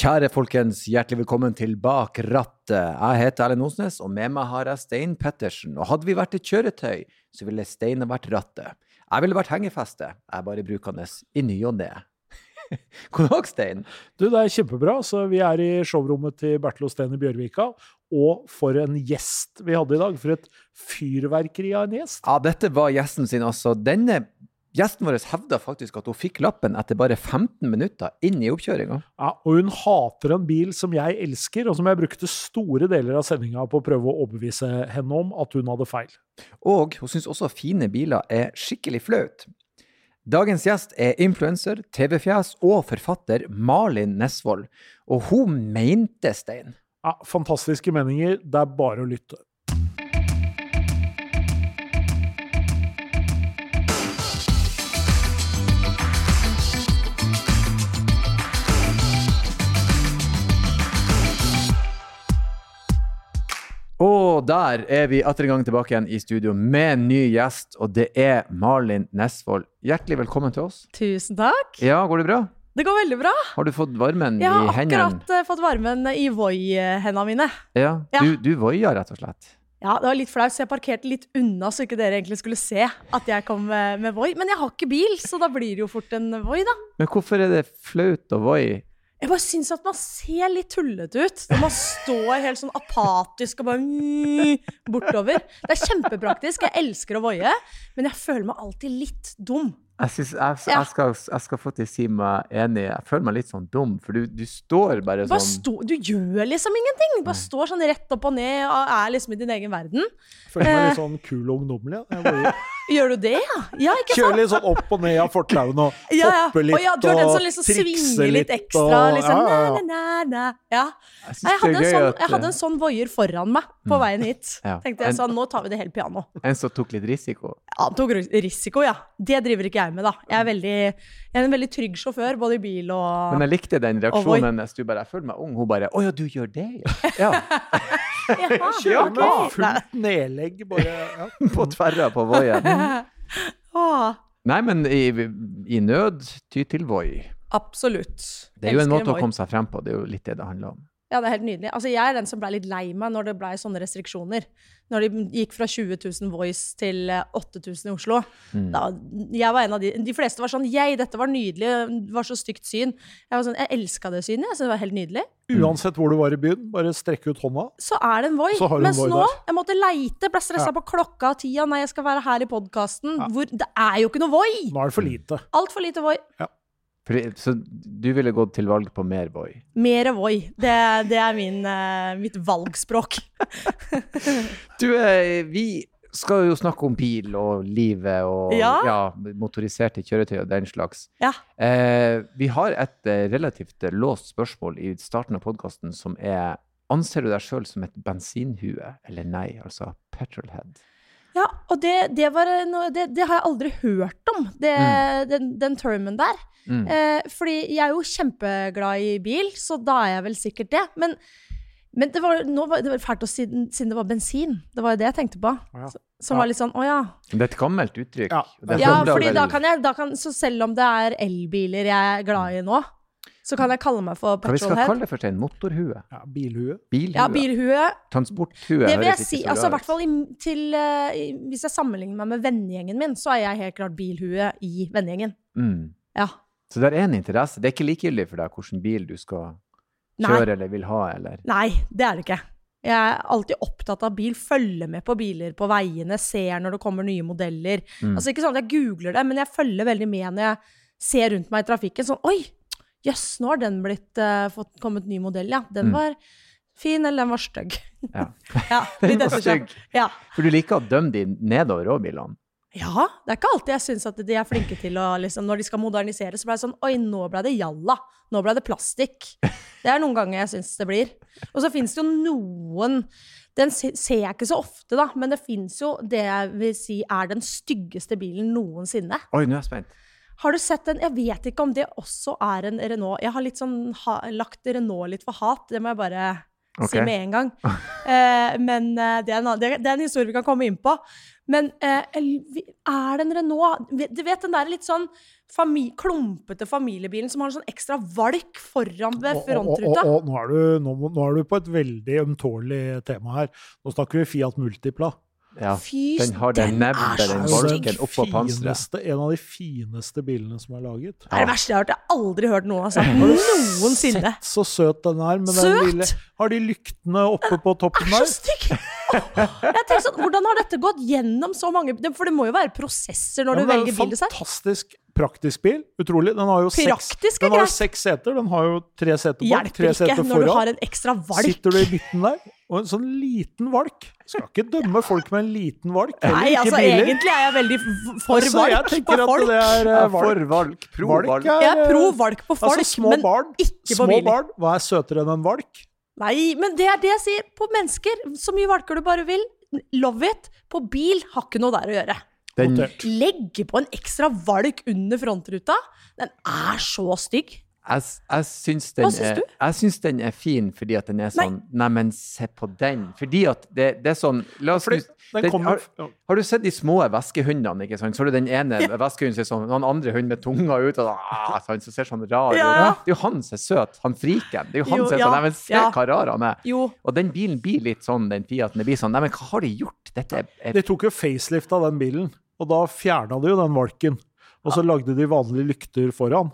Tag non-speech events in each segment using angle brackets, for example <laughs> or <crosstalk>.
Kjære folkens, hjertelig velkommen til Bak rattet. Jeg heter Erlend Osnes, og med meg har jeg Stein Pettersen. Og hadde vi vært et kjøretøy, så ville Stein vært rattet. Jeg ville vært hengefeste. Jeg er bare brukende i ny og ne. <laughs> God dag, Stein. Du, det er kjempebra. Så vi er i showrommet til Bertil Osten i Bjørvika. Og for en gjest vi hadde i dag. For et fyrverkeri av en gjest. Ja, dette var gjesten sin, altså. Denne Gjesten vår hevda faktisk at hun fikk lappen etter bare 15 minutter inn i oppkjøringa. Ja, og hun hater en bil som jeg elsker, og som jeg brukte store deler av sendinga på å prøve å overbevise henne om at hun hadde feil. Og hun syns også fine biler er skikkelig flaut. Dagens gjest er influenser, TV-fjes og forfatter Malin Nesvold. Og hun mente Stein. Ja, Fantastiske meninger. Det er bare å lytte. Og der er vi atter en gang tilbake igjen i studio med en ny gjest, og det er Malin Nesvold. Hjertelig velkommen til oss. Tusen takk. Ja, går det bra? Det går veldig bra. Har du fått varmen i hendene? Jeg har akkurat uh, fått varmen i Voi-hendene mine. Ja, Ja. Du, du voia, rett og slett. Ja, Det var litt flaut, så jeg parkerte litt unna, så ikke dere egentlig skulle se at jeg kom med, med Voi. Men jeg har ikke bil, så da blir det jo fort en Voi, da. Men hvorfor er det flaut å voi? Jeg bare syns at man ser litt tullete ut når man står helt sånn apatisk og bare mm, bortover. Det er kjempepraktisk. Jeg elsker å voie, men jeg føler meg alltid litt dum. Jeg, synes, jeg, jeg, skal, jeg skal faktisk si meg enig. Jeg føler meg litt sånn dum, for du, du står bare Bare sånn stå, du gjør liksom ingenting. Bare står sånn rett opp og ned og er liksom i din egen verden. Jeg Føler meg Eh. litt sånn kul og ungdommelig. ja. Jeg Gjør du det, ja? Ja, ikke sant? Kjører litt sånn opp og ned av fortauene og <laughs> Ja, ja. hopper litt og, ja, du er den som liksom svinger litt ekstra. og- Liksom. ja, ja, Næ, næ, na, na, na. Ja. Jeg Jeg hadde, gøy sånn, jeg hadde en sånn voier foran meg på Mm. veien hit. Ja. Tenkte jeg sånn, nå tar vi det helt piano. En som tok litt risiko. Ja, han tok risiko, ja. Det driver ikke jeg med, da. Jeg er, veldig, jeg er en veldig trygg sjåfør, både i bil og Men jeg likte den reaksjonen hennes. Du bare 'Jeg føler meg ung'. Hun bare 'Å ja, du gjør det, ja'. <laughs> ja. Jaha, Kjører med fullt nedlegg, bare ja. På tverra på voien. <laughs> Nei. Men i, i nød, ty til voi. absolutt. Det er jo en måte å komme seg frem på. Det er jo litt det det handler om. Ja, det er helt nydelig. Altså, jeg er den som ble litt lei meg når det ble sånne restriksjoner. Når de gikk fra 20 000 Voice til eh, 8000 i Oslo. Mm. Da, jeg var en av de, de fleste var sånn Jeg, dette var nydelig. Det var så stygt syn. Jeg var sånn, jeg elska det synet. Jeg syntes det var helt nydelig. Uansett hvor du var i byen, bare strekke ut hånda. Så er det en Voi. Mens Voi nå, der. jeg måtte leite. Ble stressa Ja. på klokka og tida. Nei, jeg skal være her i podkasten. Ja. Det er jo ikke noe Voi! Nå er det for lite. Altfor lite Voi. For, så du ville gått til valg på mer voi? Mer Voi. Det, det er min, eh, mitt valgspråk. <laughs> Du, eh, vi skal jo snakke om bil og livet og Ja. motoriserte kjøretøy og den slags. Ja. Eh, vi har et eh, relativt låst spørsmål i starten av podkasten som er Anser du deg sjøl som et bensinhue eller nei? Altså petrolhead. Ja, og det, det, var noe, det, det har jeg aldri hørt om, det, den, den termen der. Mm. Eh, fordi jeg er jo kjempeglad i bil, så da er jeg vel sikkert det. Men, men det, var, nå var, det var fælt å si den- siden det var bensin. Det var jo det jeg tenkte på. Ja. Som Ja. var litt sånn, å ja. Det er et gammelt uttrykk. Ja. Ja, fordi da kan jeg, da kan, Så selv om det er elbiler jeg er glad i nå, så kan jeg kalle meg for Hva vi skal kalle det for Stein? Motorhue? Ja, bilhue. Bilhue? Ja, bilhue. Transporthue Det vil jeg si. Altså, i hvert fall til uh, Hvis jeg sammenligner meg med vennegjengen min, så er jeg helt klart bilhue i vennegjengen. Mm. Ja. Så det er en interesse. Det er ikke likegyldig for deg hvilken bil du skal Nei. kjøre eller vil ha, eller Nei, det er det ikke. Jeg er alltid opptatt av bil, følger med på biler på veiene, ser når det kommer nye modeller. Mm. Altså Ikke sånn at jeg googler det, men jeg følger veldig med når jeg ser rundt meg i trafikken. Sånn Oi, jøss, nå har den blitt uh, fått kommet ny modell, ja. Den Mm. var fin, eller den var stygg. <laughs> Ja. ja, <laughs> Den var stygg. Ja. For du liker å dømme de nedover òg, bilene. ja, det er ikke alltid jeg syns at de er flinke til å liksom, Når de skal modernisere, så ble det sånn Oi, nå ble det jalla. Nå ble det plastikk. <laughs> Det er noen ganger jeg syns det blir. Og så fins det jo noen Den ser jeg ikke så ofte, da, men det fins jo det jeg vil si er den styggeste bilen noensinne. Oi, nå er jeg spent. Har du sett den? Jeg vet ikke om det også er en Renault. Jeg har litt sånn ha, lagt Renault litt for hat, det må jeg bare si med en gang. <laughs> Eh, men eh, det, er en, det, det er en historie vi kan komme inn på. Men eh, er det en Renault Du vet den der litt sånn fami klumpete familiebilen som har en sånn ekstra valk foran ved og- frontruta? og- og Nå er du- nå nå er du på et veldig ømtålig tema her. Nå snakker vi Fiat Multipla. Ja. Fy, Den har den den er nebbet, den er valken oppå panseret. fineste- En av de fineste bilene som er laget. Det er det verste jeg har hørt. Jeg har aldri hørt noen har sagt noensinne. Sett så søt den er. Men Søt? Den lille, har de lyktene oppe på toppen er så stygg! Jeg tenker sånn, Hvordan har dette gått gjennom så mange For det må jo være prosesser når Ja, du men det er velger bil. Fantastisk praktisk bil. Utrolig. Den har jo seks, den har jo seks seter. Den har jo tre seter bak, Hjelper tre ikke når du har en ekstra valk. Sitter du i midten der, og en sånn liten valk. Skal ikke dømme folk med en liten valk. Nei, altså biler. egentlig er jeg veldig for Altså, jeg valk tenker på at folk. det er uh, valk. for valk. Pro Valk valk. er Jeg er pro valk på folk, Altså, små men barn, ikke på små barn, hva er søtere enn en valk? Nei, men det er det jeg sier. På mennesker, så mye valker du bare vil. Love it. På bil har ikke noe der å gjøre. Den. Legge på en ekstra valk under frontruta. Den er så stygg. Jeg, jeg, syns den Hva syns er, du? jeg syns den er fin fordi at den er sånn Neimen, se på den. Fordi at det, det er sånn La oss Fordi den den- har, har du sett de små veskehundene? ikke sant? Så har du den ene veskehunden som er sånn, den andre hunden med tunga ut, og ah, sånn, så ser sånn rar ut. Ja, ja. Det er jo han som er søt, han friken. Det er jo han som er ja, sånn Neimen, se ja. hva rar han er. Jo, Og den bilen blir litt sånn, den Fiaten. Det blir sånn Neimen, hva har de gjort? Dette er, er De tok jo facelift av den bilen, og da fjerna de jo den valken. Og så lagde de vanlige lykter foran.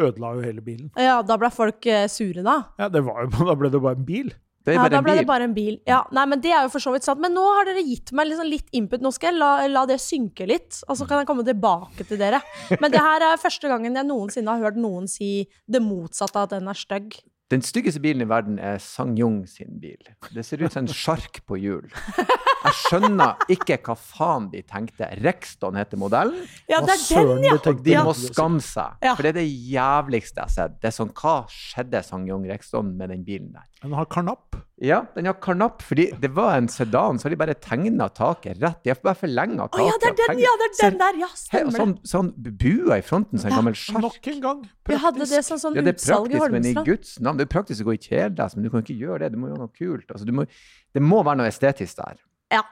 Ødela jo hele bilen. ja, da ble folk eh, sure, da. Ja, det var jo, <laughs> Da ble det bare en bil. det Ja, da en ble det bare en bil. Ja, nei, men Det er jo for så vidt sant. Men nå har dere gitt meg liksom litt input. Nå skal jeg la, la det synke litt, og så kan jeg komme tilbake til dere. Men det her er første gangen jeg noensinne har hørt noen si det motsatte av at den er stygg. Den styggeste bilen i verden er Sang Jung sin bil. Det ser ut som en sjark på hjul. Jeg skjønner ikke hva faen de tenkte. Rexton heter modellen. Ja, det er den, ja! de De må skamme seg. For det er det jævligste jeg har sett. Det er sånn, Hva skjedde Sang Jung Rexton med den bilen der? Den har karnapp. Ja, den har karnapp, fordi det var en sedan, så har de bare tegna taket rett. De har bare forlenga Å taket. ja, det er den, ja, det er den der! Ja, stemmer det. sånn, sånn bua i fronten, sånn en Ja, gammel sjark. Nok en gang. Vi hadde det Praktisk. som sånn Ja, det er utsalg i praktisk, men i Guds navn. Det er praktisk å gå i kjeledress, men du kan ikke gjøre det. Du må gjøre noe kult. Altså, du må, det må være noe estetisk der. Ja,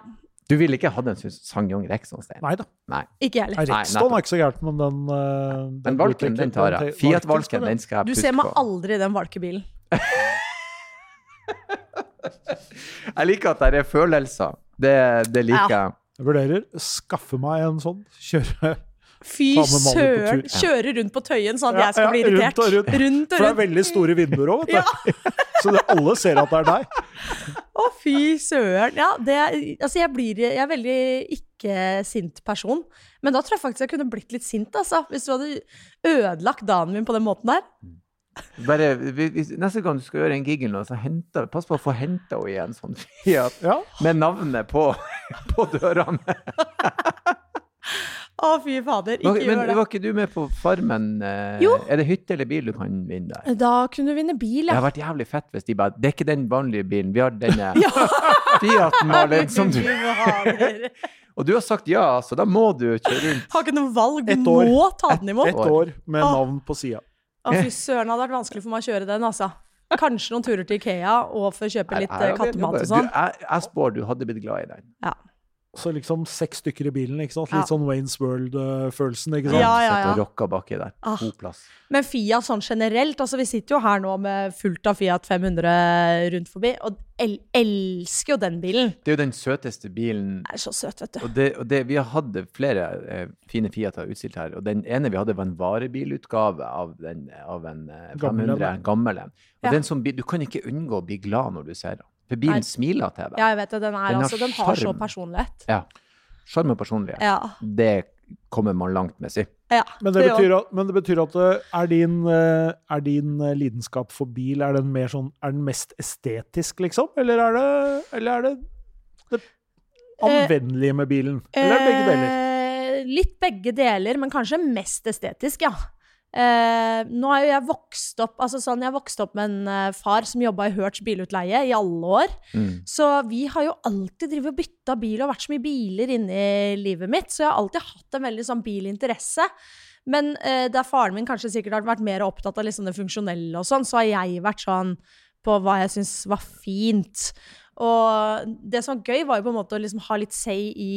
Du ville ikke hatt en Sang Jong Rexon, Stein? Nei da. Nei. ikke jeg heller. Rexton er ikke så gærent, men den uh, Den valken, den tar jeg. Fiat-valken, den skal Du ser meg aldri i den valkebilen. <laughs> <laughs> Jeg liker at det er følelser. Det, det liker jeg. Jeg vurderer skaffe meg en sånn. Kjøre Fy søren! Kjøre rundt på Tøyen sånn at Ja, jeg skal ja, bli rundt og rundt. Rundt For det er veldig store vinduer òg, vet du. <laughs> Så det, alle ser at det er deg. Å, fy søren. Ja, det er, altså jeg, blir, jeg er veldig ikke-sint person. Men da tror jeg faktisk jeg kunne blitt litt sint, altså. Hvis du hadde ødelagt dagen min på den måten der. Bare, hvis, neste gang du skal gjøre en gig eller noe, så henter, pass på å få henta henne igjen sånn Fiat Ja. med navnet på, <laughs> på dørene. Å, fy fader. Ikke men gjør det. var ikke du med på Farmen? Eh, Jo. Er det hytte eller bil du kan vinne der? Da kunne du vinne bil, Det hadde vært jævlig fett hvis de bare Det er ikke den vanlige bilen, vi har denne <laughs> Ja. Fiaten, Malin, som du <laughs> Og du har sagt ja, så da må du kjøre rundt. Har ikke noe valg. Ett år. Må ta den imot. Ett år med navn på sida. Å, fy søren, det hadde vært vanskelig for meg å kjøre den, altså. Kanskje noen turer til Ikea og få kjøpe litt eh, kattemat og sånn. Jeg, jeg spår du hadde blitt glad i den. Ja. Så liksom seks stykker i bilen, ikke sant? Ja. Litt sånn Waynes World-følelsen, ikke sant? Ja, ja, Sett ja. og rocka baki der. Ah. God plass. Men Fiat sånn generelt, altså vi sitter jo her nå med fullt av Fiat 500 rundt forbi, og el elsker jo den bilen. Det er jo den søteste bilen Den er så søt, vet du. Og, det, og det, vi hadde flere eh, fine Fiater utstilt her, og den ene vi hadde var en varebilutgave av, den, av en eh, Gammel en, 500, gammel en. Og Ja. du kan ikke unngå å bli glad når du ser den. For bilen Nei. smiler til deg. Ja, jeg vet det. Den, er, Den altså, den har så personlighet. Ja. Sjarm og personlighet. Ja. Det kommer man langt med, si. ja. Men det, betyr at, men det betyr at eh, er din, eh, er din eh, lidenskap for bil er den mer sånn, er den mest estetisk, liksom? Eller er det, eller er det, det anvendelige med bilen? Eller er det begge deler? Eh, litt begge deler, men kanskje mest estetisk, ja. Eh, nå er jo jeg vokst opp altså sånn, jeg vokste opp med en eh, far som jobba i Hertz bilutleie i alle år. Mm. Så vi har jo alltid drivet og bytta bil og vært så mye biler inni livet mitt. Så jeg har alltid hatt en veldig sånn bilinteresse. Men eh, der faren min kanskje sikkert har vært mer opptatt av liksom det funksjonelle og sånn, så har jeg vært sånn på hva jeg syns var fint. Og det som var gøy, var jo på en måte å liksom ha litt say i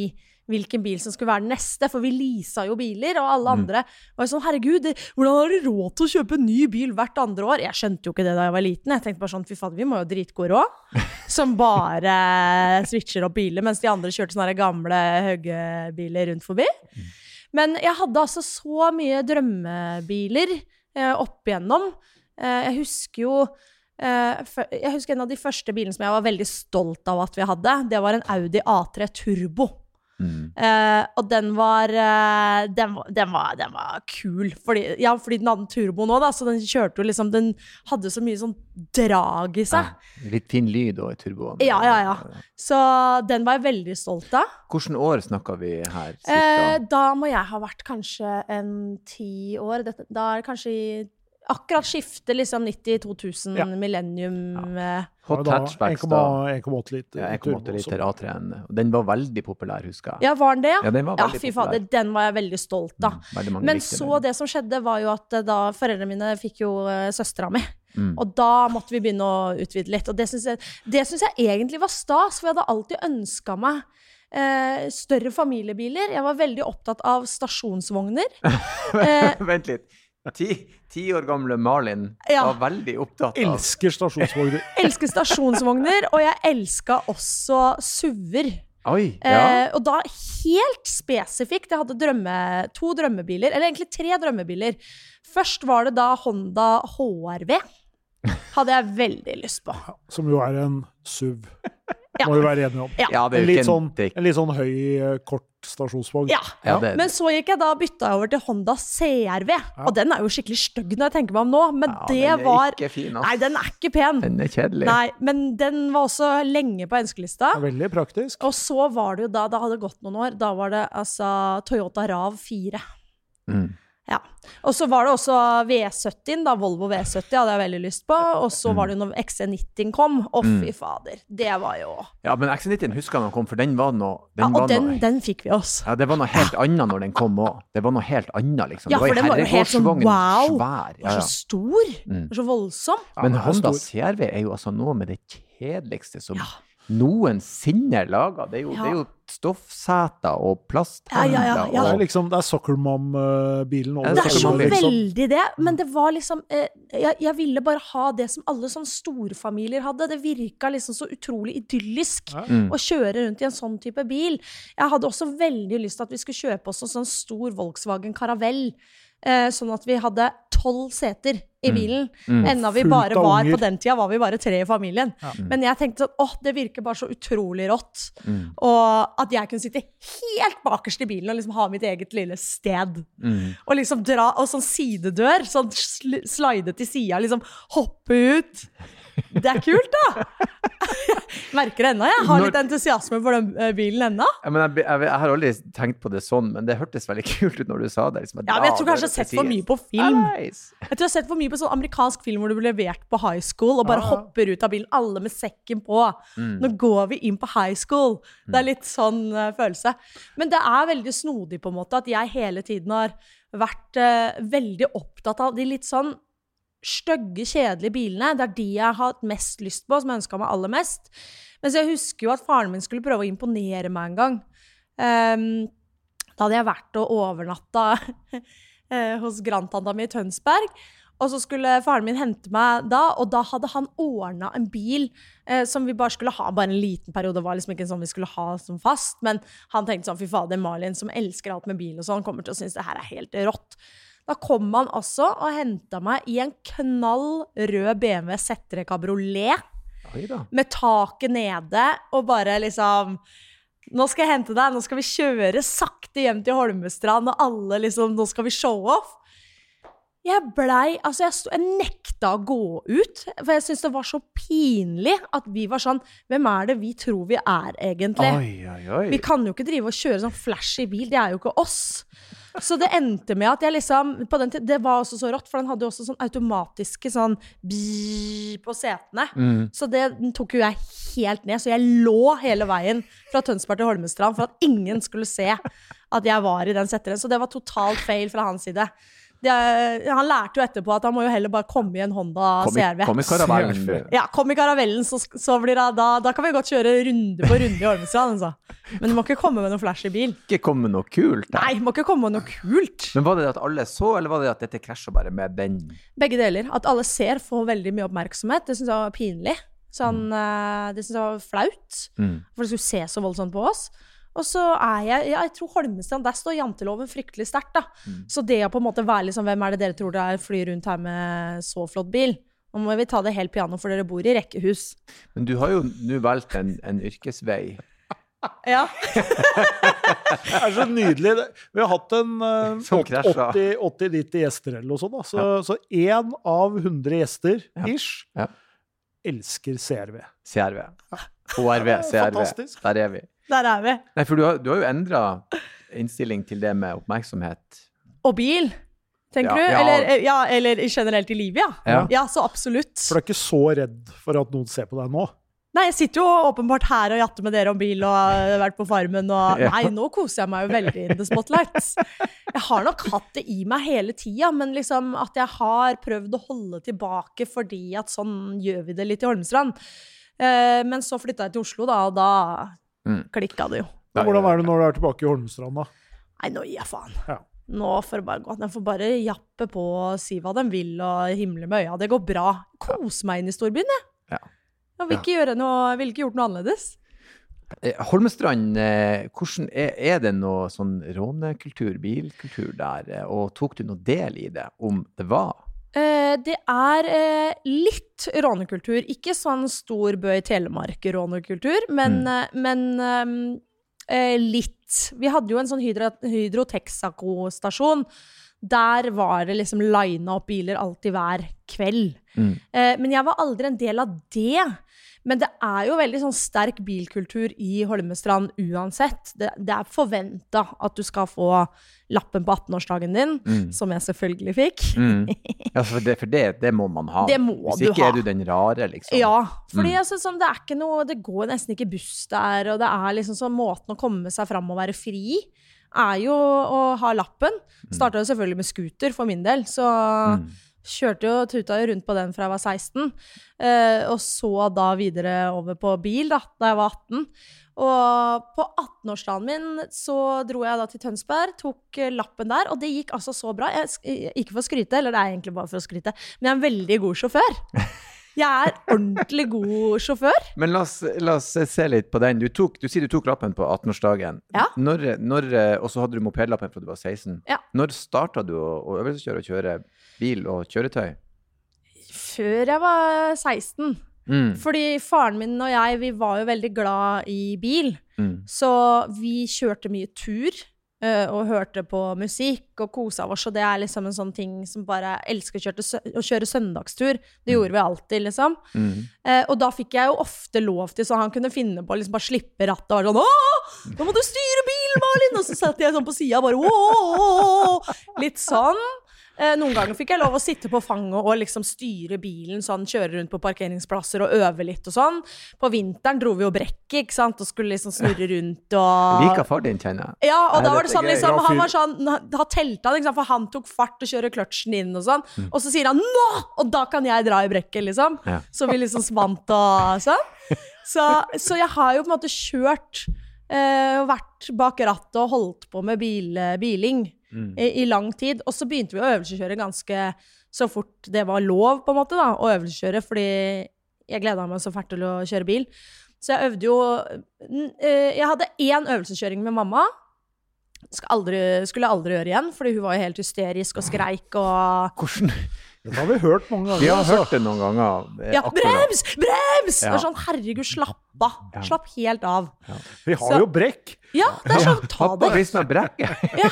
hvilken bil som skulle være den neste, for vi leasa jo biler, og alle Mm. andre var jo sånn herregud, hvordan har du råd til å kjøpe en ny bil hvert andre år? Jeg skjønte jo ikke det da jeg var liten. Jeg tenkte bare sånn fy fader, vi må jo dritgod råd. <laughs> Som bare switcher opp biler, mens de andre kjørte sånne gamle høggebiler rundt forbi. Men jeg hadde altså så mye drømmebiler eh, opp igjennom. Eh, jeg husker jo eh, Jeg husker en av de første bilene som jeg var veldig stolt av at vi hadde. Det var en Audi A3 Turbo. Mm. Eh, og den var, uh, den, var, den, var, den var kul. Fordi, ja, fordi den hadde turbo nå, da, så den kjørte jo liksom Den hadde så mye sånn drag i seg. Ja, litt fin lyd òg i turboen. Ja, ja, ja. Så den var jeg veldig stolt av. Hvilket år snakka vi her? Cirka? da må jeg ha vært kanskje en ti år. Dette, da er det kanskje i akkurat skiftet, liksom 90-2000, Ja. millennium ja. Hot Da hatchbacks, da. 1,8 liter. Ja, 1,8 liter. A3-en. Den var veldig populær, husker jeg. Ja, var den det? Ja, den var Ja, fy fader, den var jeg veldig stolt av. Mm, veldig Men så den. det som skjedde, var jo at eh, da foreldrene mine fikk jo uh, søstera mi. Mm. Og da måtte vi begynne å utvide litt. Og det syns jeg, jeg egentlig var stas, for jeg hadde alltid ønska meg eh, større familiebiler. Jeg var veldig opptatt av stasjonsvogner. <laughs> Eh, Vent litt. Ti, ti år gamle Malin Ja. var veldig opptatt av Elsker stasjonsvogner. <laughs> elsker stasjonsvogner, og jeg elska også SUV-er. Oi! Ja. Eh, og da helt spesifikt. Jeg hadde drømme, to drømmebiler, eller egentlig tre drømmebiler. Først var det da Honda HRV. Hadde jeg veldig lyst på. Som jo er en SUV. <laughs> Ja. Må vi være enige om. Ja. ja, det er En litt sånn, en litt sånn høy, eh, kort stasjonsvogn. Ja. ja, det, Men så gikk jeg da og bytta over til Honda CRV. Og den er jo skikkelig stygg når jeg tenker meg om nå, men ja, det den er var ikke fin. Nei, den er ikke pen. Den er kjedelig. Nei, men den var også lenge på ønskelista. Veldig praktisk. Og så var det jo da, da hadde det gått noen år, da var det altså Toyota Rav 4. Mm. Ja. Og så var det også V70, da, Volvo V70 hadde jeg veldig lyst på. Og så var det jo når XC90 kom. Å, fy fader. Det var jo Ja, men XC90 husker jeg den kom, for den var noe Ja, og var den, noe, den fikk vi oss. ja, Det var noe helt annet når den kom òg. Det var noe helt annet, liksom. Ja, for den var jo helt sånn wow. Svær. Ja, ja. så stor. Mm. Så voldsom. Ja, Men den Honda. CRV er jo altså noe med det kjedeligste som Ja. Noensinne laga. Det, Ja. det er jo stoffseter og Ja, ja, ja, ja. Det er liksom, det er Soccer Mom-bilen. Ja, Det er så Soccer veldig det, men det var liksom eh, jeg, jeg ville bare ha det som alle sånn storfamilier hadde. Det virka liksom så utrolig idyllisk Ja. Mm. å kjøre rundt i en sånn type bil. Jeg hadde også veldig lyst til at vi skulle kjøpe oss en sånn stor Volkswagen Caravelle. Eh, sånn at vi hadde tolv seter i bilen. Mm. Enda vi bare var. På den tida var vi bare tre i familien. Ja. Men jeg tenkte sånn, åh, det virker bare så utrolig rått. Mm. Og at jeg kunne sitte helt bakerst i bilen og liksom ha mitt eget lille sted. Mm. Og liksom dra, og sånn sidedør, sånn slide til sida, liksom hoppe ut. Det er kult, da! <laughs> Merker det ennå, jeg. Har litt entusiasme for den eh, bilen ennå. Ja, jeg, jeg, jeg har aldri tenkt på det sånn, men det hørtes veldig <laughs> kult ut når du sa det. Liksom, Ja, men jeg tror kanskje jeg har sett for mye på film. Nice. Jeg tror jeg har sett for mye på sånn amerikansk film hvor du blir levert på high school og bare ah. hopper ut av bilen, alle med sekken på. Mm. Nå går vi inn på high school. Det er litt sånn uh, følelse. Men det er veldig snodig på en måte at jeg hele tiden har vært uh, veldig opptatt av de litt sånn stygge, kjedelige bilene. Det er de jeg har hatt mest lyst på, som jeg ønska meg aller mest. Mens jeg husker jo at faren min skulle prøve å imponere meg en gang. Um, da hadde jeg vært og overnatta <laughs> eh, hos grandtanta mi i Tønsberg. Og så skulle faren min hente meg da, og da hadde han ordna en bil eh, som vi bare skulle ha bare en liten periode. Det var liksom ikke sånn vi skulle ha som fast, men han tenkte sånn fy fader, Malin som elsker alt med bil og sånn, kommer til å synes det her er helt rått. Da kom han også og henta meg i en knall rød BMW Z3 kabriolet med taket nede og bare liksom Nå skal jeg hente deg, nå skal vi kjøre sakte hjem til Holmestrand, og alle liksom Nå skal vi show off. Jeg blei Altså, jeg, sto, jeg nekta å gå ut, for jeg syntes det var så pinlig at vi var sånn Hvem er det vi tror vi er, egentlig? Oi, oi, oi. Vi kan jo ikke drive og kjøre sånn flashy bil, det er jo ikke oss. Så det endte med at jeg liksom på den tid, Det var også så rått, for den hadde jo også sånn automatiske sånn bi på setene. Mm. Så det tok jo jeg helt ned. Så jeg lå hele veien fra Tønsberg til Holmestrand for at ingen skulle se at jeg var i den setteren. Så det var totalt feil fra hans side. Det, er- han lærte jo etterpå at han må jo heller bare komme i en Honda Kom i, CRV. kom i karavellen. Ja, kom i karavellen, så, så blir det, da, da kan vi godt kjøre runde på runde i Holmestrand, altså. Men du må ikke komme med noe flashy bil. Ikke komme med noe kult Da. Nei, må ikke komme med noe kult. Men var det at alle så, eller var det at dette krasja bare med den? Begge deler. At alle ser, får veldig mye oppmerksomhet. Det syns jeg var pinlig. Sånn, mm. det syns jeg var flaut. Mm. For det skulle se så voldsomt på oss. Og så er jeg ja, Jeg tror Holmestrand, der står janteloven fryktelig sterkt, da. Mm. Så det å på en måte være liksom Hvem er det dere tror det er flyr rundt her med så flott bil? Nå må vi ta det helt piano, for dere bor i rekkehus. Men du har jo nå valgt en, en yrkesvei. <laughs> Ja. Det er så nydelig. Vi har hatt en eh, <laughs> 80-90 gjester eller noe sånt. Da. Så, én ja. av 100 gjester, ish, Ja. elsker CRV. CRV. HRV, CRV. fantastisk. Der er vi. Der er vi. Nei, for du har, du har jo endra innstilling til det med oppmerksomhet. Og bil, tenker Ja, du? ja. Eller, eh, ja, eller generelt i livet, ja. Ja. så absolutt. For du er ikke så redd for at noen ser på deg nå? Nei, jeg sitter jo åpenbart her og jatter med dere om bil og har vært på Farmen og <laughs> Nei, nå koser jeg meg jo veldig in the spotlight. Jeg har nok hatt det i meg hele tida, men liksom at jeg har prøvd å holde tilbake fordi at sånn gjør vi det litt i Holmestrand. Eh, men så flytta jeg til Oslo, da, og da Mm. klikka det jo. Men Hvordan er det når du er tilbake i Holmestrand, da? Nei, nå gir jeg faen. Ja. Nå får det bare gå. Den får bare jappe på og si hva de vil og himle med øya. Det går bra. Kose meg inn i storbyen, jeg. Ja. Jeg vil ikke, gjøre noe, jeg vil ikke gjort noe annerledes. Eh, Holmestrand, eh, hvordan er, er det noe sånn rånekultur, bilkultur der, eh, og tok du noe del i det, om det var? Eh, det er eh, litt rånekultur. Ikke sånn stor Bø i Telemark-rånekultur, men, Mm. eh, men litt. Vi hadde jo en sånn Hydro, Hydro Texaco-stasjon. Der var det liksom lina opp biler alltid hver kveld. Mm. Men jeg var aldri en del av det. Men det er jo veldig sånn sterk bilkultur i Holmestrand uansett. Det, det er forventa at du skal få lappen på 18-årsdagen din, Mm. som jeg selvfølgelig fikk. Mm. <laughs> Ja, for det, for det, det må man ha. Det må Hvis du ikke ha. er du den rare, liksom. Ja, fordi Mm. jeg synes sånn, det er ikke noe Det går nesten ikke buss der, og det er liksom sånn Måten å komme seg fram og være fri er jo å ha lappen. Starta jo selvfølgelig med scooter for min del, så Mm. Kjørte jo tuta jo rundt på den fra jeg var 16. eh, og så da videre over på bil da da jeg var 18. Og på 18-årsdagen min så dro jeg da til Tønsberg, tok lappen der, og det gikk altså så bra. Jeg, ikke for å skryte, eller det er egentlig bare for å skryte, men jeg er en veldig god sjåfør. Jeg er ordentlig god sjåfør. Men la oss, la oss se litt på den. Du, tok, du sier du tok lappen på 18-årsdagen. Ja. Eh, og så hadde du mopedlappen fra du var 16. Ja. Når starta du å, å øvelseskjøre og kjøre bil og kjøretøy? Før jeg var 16. Mm. Fordi faren min og jeg, vi var jo veldig glad i bil. Mm. Så vi kjørte mye tur eh, og hørte på musikk og kosa oss. Og det er liksom en sånn ting som bare elsker å kjøre, å kjøre søndagstur. Det gjorde vi alltid, liksom. Mm. Eh, og da fikk jeg jo ofte lov til, så han kunne finne på å liksom bare slippe rattet og være sånn Åh, nå må du styre bilen, Malin! Og så satt jeg sånn på sida bare Åh! Litt sånn. Eh, noen ganger fikk jeg lov å sitte på fanget og liksom styre bilen, sånn, kjøre rundt på parkeringsplasser og øve litt og sånn. På vinteren dro vi jo brekket, ikke sant, og skulle liksom snurre rundt og Liker far din, kjenner jeg. ja, og da var det sånn liksom, han var sånn, da telta han, ikke sant, for han tok fart og kjører kløtsjen inn og sånn. Mm. Og så sier han 'nå!' Og da kan jeg dra i brekket, liksom. Ja. Så vi liksom svant og sånn. Så, så jeg har jo på en måte kjørt eh, vært bak rattet og holdt på med bil, biling Mm. i, i lang tid. Og så begynte vi å øvelseskjøre ganske så fort det var lov, på en måte, da, å øvelseskjøre, fordi jeg gleda meg så fælt til å kjøre bil. Så jeg øvde jo eh, Jeg hadde én øvelseskjøring med mamma. Skal aldri, skulle jeg aldri gjøre igjen, fordi hun var jo helt hysterisk og skreik og Hvordan Dette har vi hørt mange ganger. Vi har altså. hørt det noen ganger. Ja, brems! Brems! Det Ja. er sånn, herregud, slapp av. Ja. Slapp helt av. Vi har Så- jo brekk. Ja, det er sånn, ta det. vis med brekk. <laughs> Ja.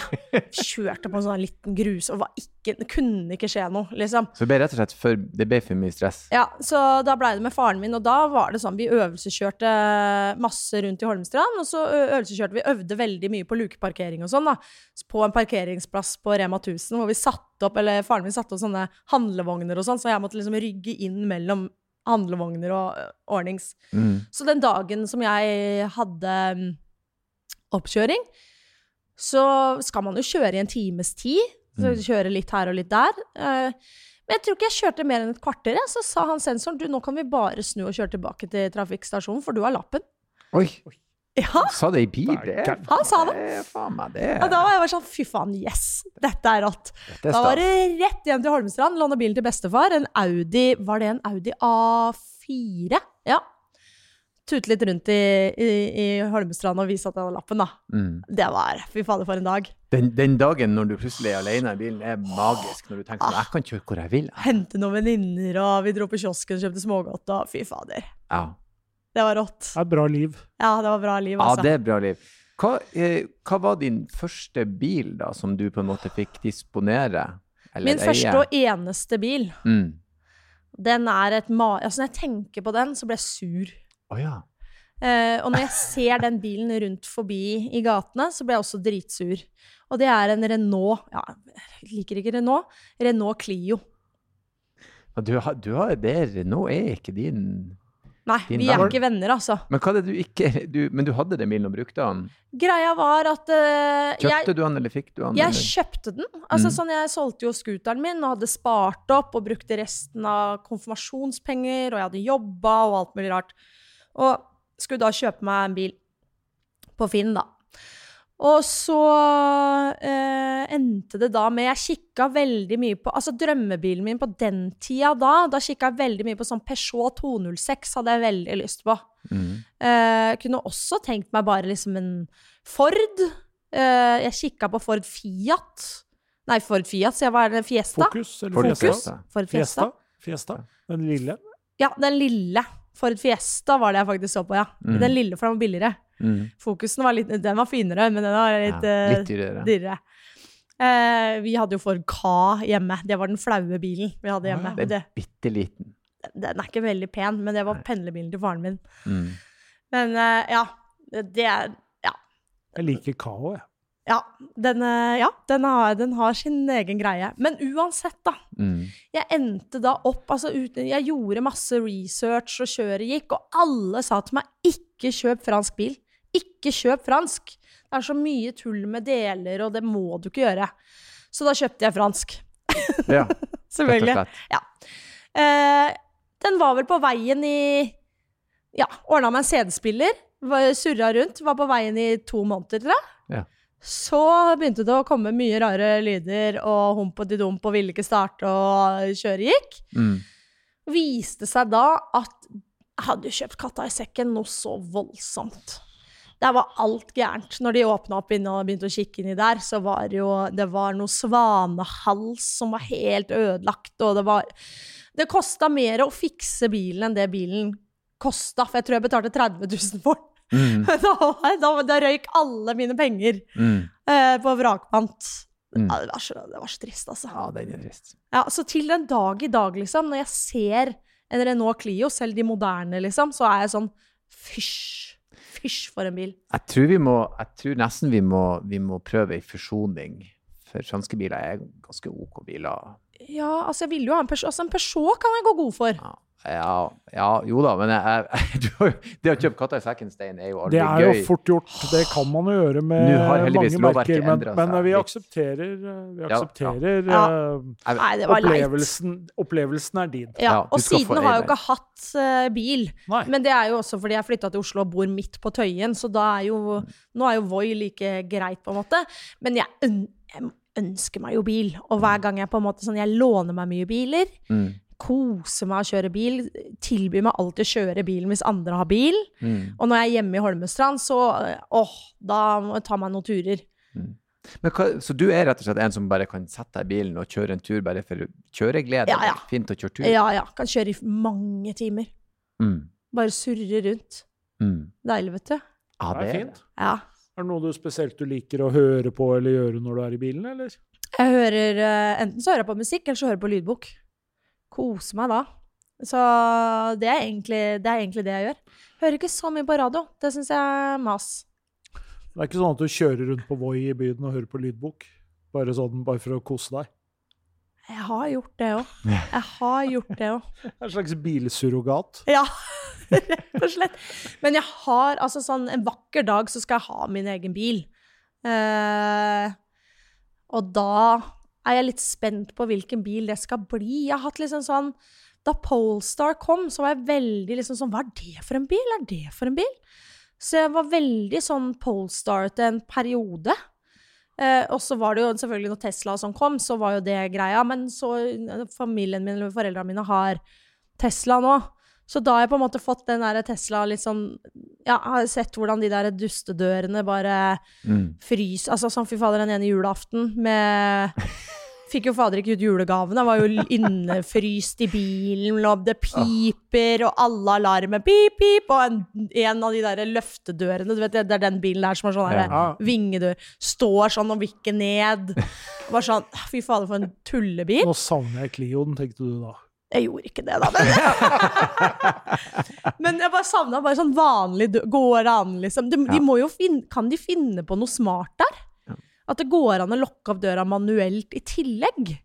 Kjørte på en sånn liten grus, og var ikke, det kunne ikke skje noe, liksom. Så det ble rett og slett for, det ble for mye stress. Ja, så da blei det med faren min, og da var det sånn Vi øvelseskjørte masse rundt i Holmestrand, og så øvelseskjørte vi øvde veldig mye på lukeparkering og sånn, da. På en parkeringsplass på Rema 1000, hvor vi satte opp, eller faren min satte opp sånne handlevogner og sånn, så jeg måtte liksom rygge inn mellom handlevogner og ordnings. Mm. Så den dagen som jeg hadde mm, oppkjøring, så skal man jo kjøre i en times tid. Så Mm. kjøre litt her og litt der. Eh, men jeg tror ikke jeg kjørte mer enn et kvarter. Så sa han sensoren du, nå kan vi bare snu og kjøre tilbake til trafikkstasjonen, for du har lappen. Oi, Ja, Han sa det i bil? Er, Han sa det. det faen meg det. og da var jeg bare sånn fy faen, yes, dette er rått. det er Da var det rett hjem til Holmestrand, låne bilen til bestefar. En Audi Var det en Audi A4? Ja. Tute litt rundt i, i, i Holmestrand og vise at jeg hadde lappen, da. Mm. Det var Fy fader, for en dag. Den, den dagen når du plutselig er alene i bilen, er magisk. Når du tenker sånn, jeg kan kjøre hvor jeg vil. Hente noen venninner, og vi dro på kiosken og kjøpte smågodt, og fy fader. Ja. Det var rått. Det er bra liv. Ja, det var bra liv, ja, altså. det er bra liv. Hva, eh, hva var din første bil, da, som du på en måte fikk disponere? Eller Min første og eneste bil, mm. den er et ma... Altså, når jeg tenker på den, så blir jeg sur. Oh, ja. Eh, og når jeg ser den bilen rundt forbi i gatene, så blir jeg også dritsur. Og det er en Renault Ja, jeg liker ikke Renault. Renault Clio. Du har, du har det Renault er ikke din Nei, Din vi er ikke venner, altså. Men hva er det du ikke du, Men du hadde den bilen og brukte den? Greia var at jeg, Kjøpte du den, eller fikk du den? jeg eller? kjøpte den. Altså Mm. sånn, Jeg solgte jo scooteren min og hadde spart opp og brukte resten av konfirmasjonspenger, og jeg hadde jobba og alt mulig rart. Og skulle da kjøpe meg en bil på Finn, da. Og så eh, endte det da med Jeg kikka veldig mye på Altså drømmebilen min på den tida da, da kikka jeg veldig mye på sånn Peugeot 206 hadde jeg veldig lyst på. Mm. Eh, kunne også tenkt meg bare liksom en Ford. Eh, jeg kikka på Ford Fiat. Nei, Ford Fiat, så jeg var det Fiesta. Fokus eller Ford Fiesta? Fiesta. Ford Fiesta. Fiesta. Den lille. Ja, den lille. Ford Fiesta var det jeg faktisk så på, ja. Mm. Den lille, for den var billigere. Mm. Fokusen var litt Den var finere, men den var litt, ja, eh, litt dyrere. dyrere. Eh, vi hadde jo Ford Ka hjemme. Det var den flaue bilen vi hadde hjemme. Ja, Det Det, er bitte liten. den er ikke veldig pen, men det var pendlerbilen til faren min. Mm. Men eh, ja, det er Ja. Jeg liker Kao, jeg. Ja, den, eh, ja den, har, den har sin egen greie. Men uansett, da. Mm. Jeg endte da opp altså Jeg gjorde masse research, og kjøret gikk, og alle sa til meg ikke kjøp fransk bil. Ikke kjøp fransk. Det er så mye tull med deler, og det må du ikke gjøre. Så da kjøpte jeg fransk. Ja, <laughs> Selvfølgelig. Ja. Eh, den var vel på veien i Ja, ordna meg en CD-spiller. Surra rundt. Var på veien i to måneder, tror jeg. Ja. Så begynte det å komme mye rare lyder, og hump og didump, og ville ikke starte, og kjøret gikk. Mm. Viste seg da at jeg hadde kjøpt katta i sekken noe så voldsomt. Der var alt gærent. Når de åpna opp inne og begynte å kikke inni der, så var det jo det var noe svanehals som var helt ødelagt, og det var Det kosta mer å fikse bilen enn det bilen kosta, for jeg tror jeg betalte 30 000 for den. Mm. <laughs> Da, da, da røyk alle mine penger Mm. eh, på vrakpant. Mm. Ja, det, var så, det var så trist, altså. Ja, den er trist. Ja, så til den dag i dag, liksom, når jeg ser en Renault Clio, selv de moderne, liksom, så er jeg sånn fysj. Fysj for en bil. Jeg tror, vi må, jeg tror nesten vi må, vi må prøve en fusjoning. For franske biler er ganske OK biler. Ja, altså, jeg vil jo ha en Peugeot. Altså, en Peugeot kan jeg gå god for. Ja, ja, ja jo da, men jeg, jeg, <laughs> det å kjøpe katta i sekken, Stein, er jo aldri Det er jo fort gjort. Det kan man jo gjøre med mange merker. Men, men vi aksepterer, eh, vi Ja, ja. Ja. eh, Nei, det var opplevelsen, opplevelsen er din. Ja, Ja, og siden har jeg jo ikke hatt uh, bil. Nei. Men det er jo også fordi jeg flytta til Oslo og bor midt på Tøyen, så da er jo Nå er jo Voi like greit, på en måte. Men jeg, jeg ønsker meg jo bil. Og hver gang jeg på en måte sånn Jeg låner meg mye biler. Mm, Koser meg å kjøre bil. Tilbyr meg alltid å kjøre bilen hvis andre har bil. mm. Og når jeg er hjemme i Holmestrand, så eh, åh, da må jeg ta meg noen turer. Men hva, så du er rett og slett en som bare kan sette deg i bilen og kjøre en tur bare for kjøreglede? Ja, ja. Fint å kjøre tur? Ja ja, kan kjøre i mange timer. Mm, Bare surre rundt. mm. Deilig, vet du. Ja, Det er fint. Ja. Er det noe du spesielt du liker å høre på eller gjøre når du er i bilen, eller? Jeg hører eh, Enten så hører jeg på musikk, eller så hører jeg på lydbok. Koser meg da. Så det er, egentlig, det er egentlig det jeg gjør. Hører ikke så mye på radio. Det syns jeg er mas. Det er ikke sånn at du kjører rundt på Voi i byen og hører på lydbok? Bare sånn, bare for å kose deg? Jeg har gjort det òg. Jeg har gjort det òg. <laughs> En slags bilsurrogat. Ja, <laughs> rett og slett. Men jeg har altså sånn En vakker dag så skal jeg ha min egen bil. Eh, og da er jeg litt spent på hvilken bil det skal bli. Jeg har hatt liksom sånn Da Polestar kom, så var jeg veldig liksom sånn Hva er det for en bil? Er det for en bil? Så jeg var veldig sånn Polestar til en periode. Eh, og så var det jo selvfølgelig når Tesla og sånn kom, så var jo det greia. Men så familien min eller foreldrene mine har Tesla nå. Så da har jeg på en måte fått den der Tesla sånn Ja, har sett hvordan de der dustedørene bare Mm. fryser Altså sånn fy fader, den ene julaften med <laughs> Fikk jo fader ikke ut julegavene. Jeg var jo innefryst i bilen, og det piper, og alle alarmer pip, pip, og en, en av de der løftedørene, du vet, det er den bilen der som har sånn Ja. vingedør, står sånn og vikker ned. <laughs> Bare sånn, fy fader, for en tullebil. Nå savner jeg Clioen, tenkte du da. Jeg gjorde ikke det, da. Men, <laughs> men jeg bare savna bare sånn vanlig Går an, liksom? De, de må jo finne, kan de finne på noe smart der? Ja. At det går an å lukke opp døra manuelt i tillegg?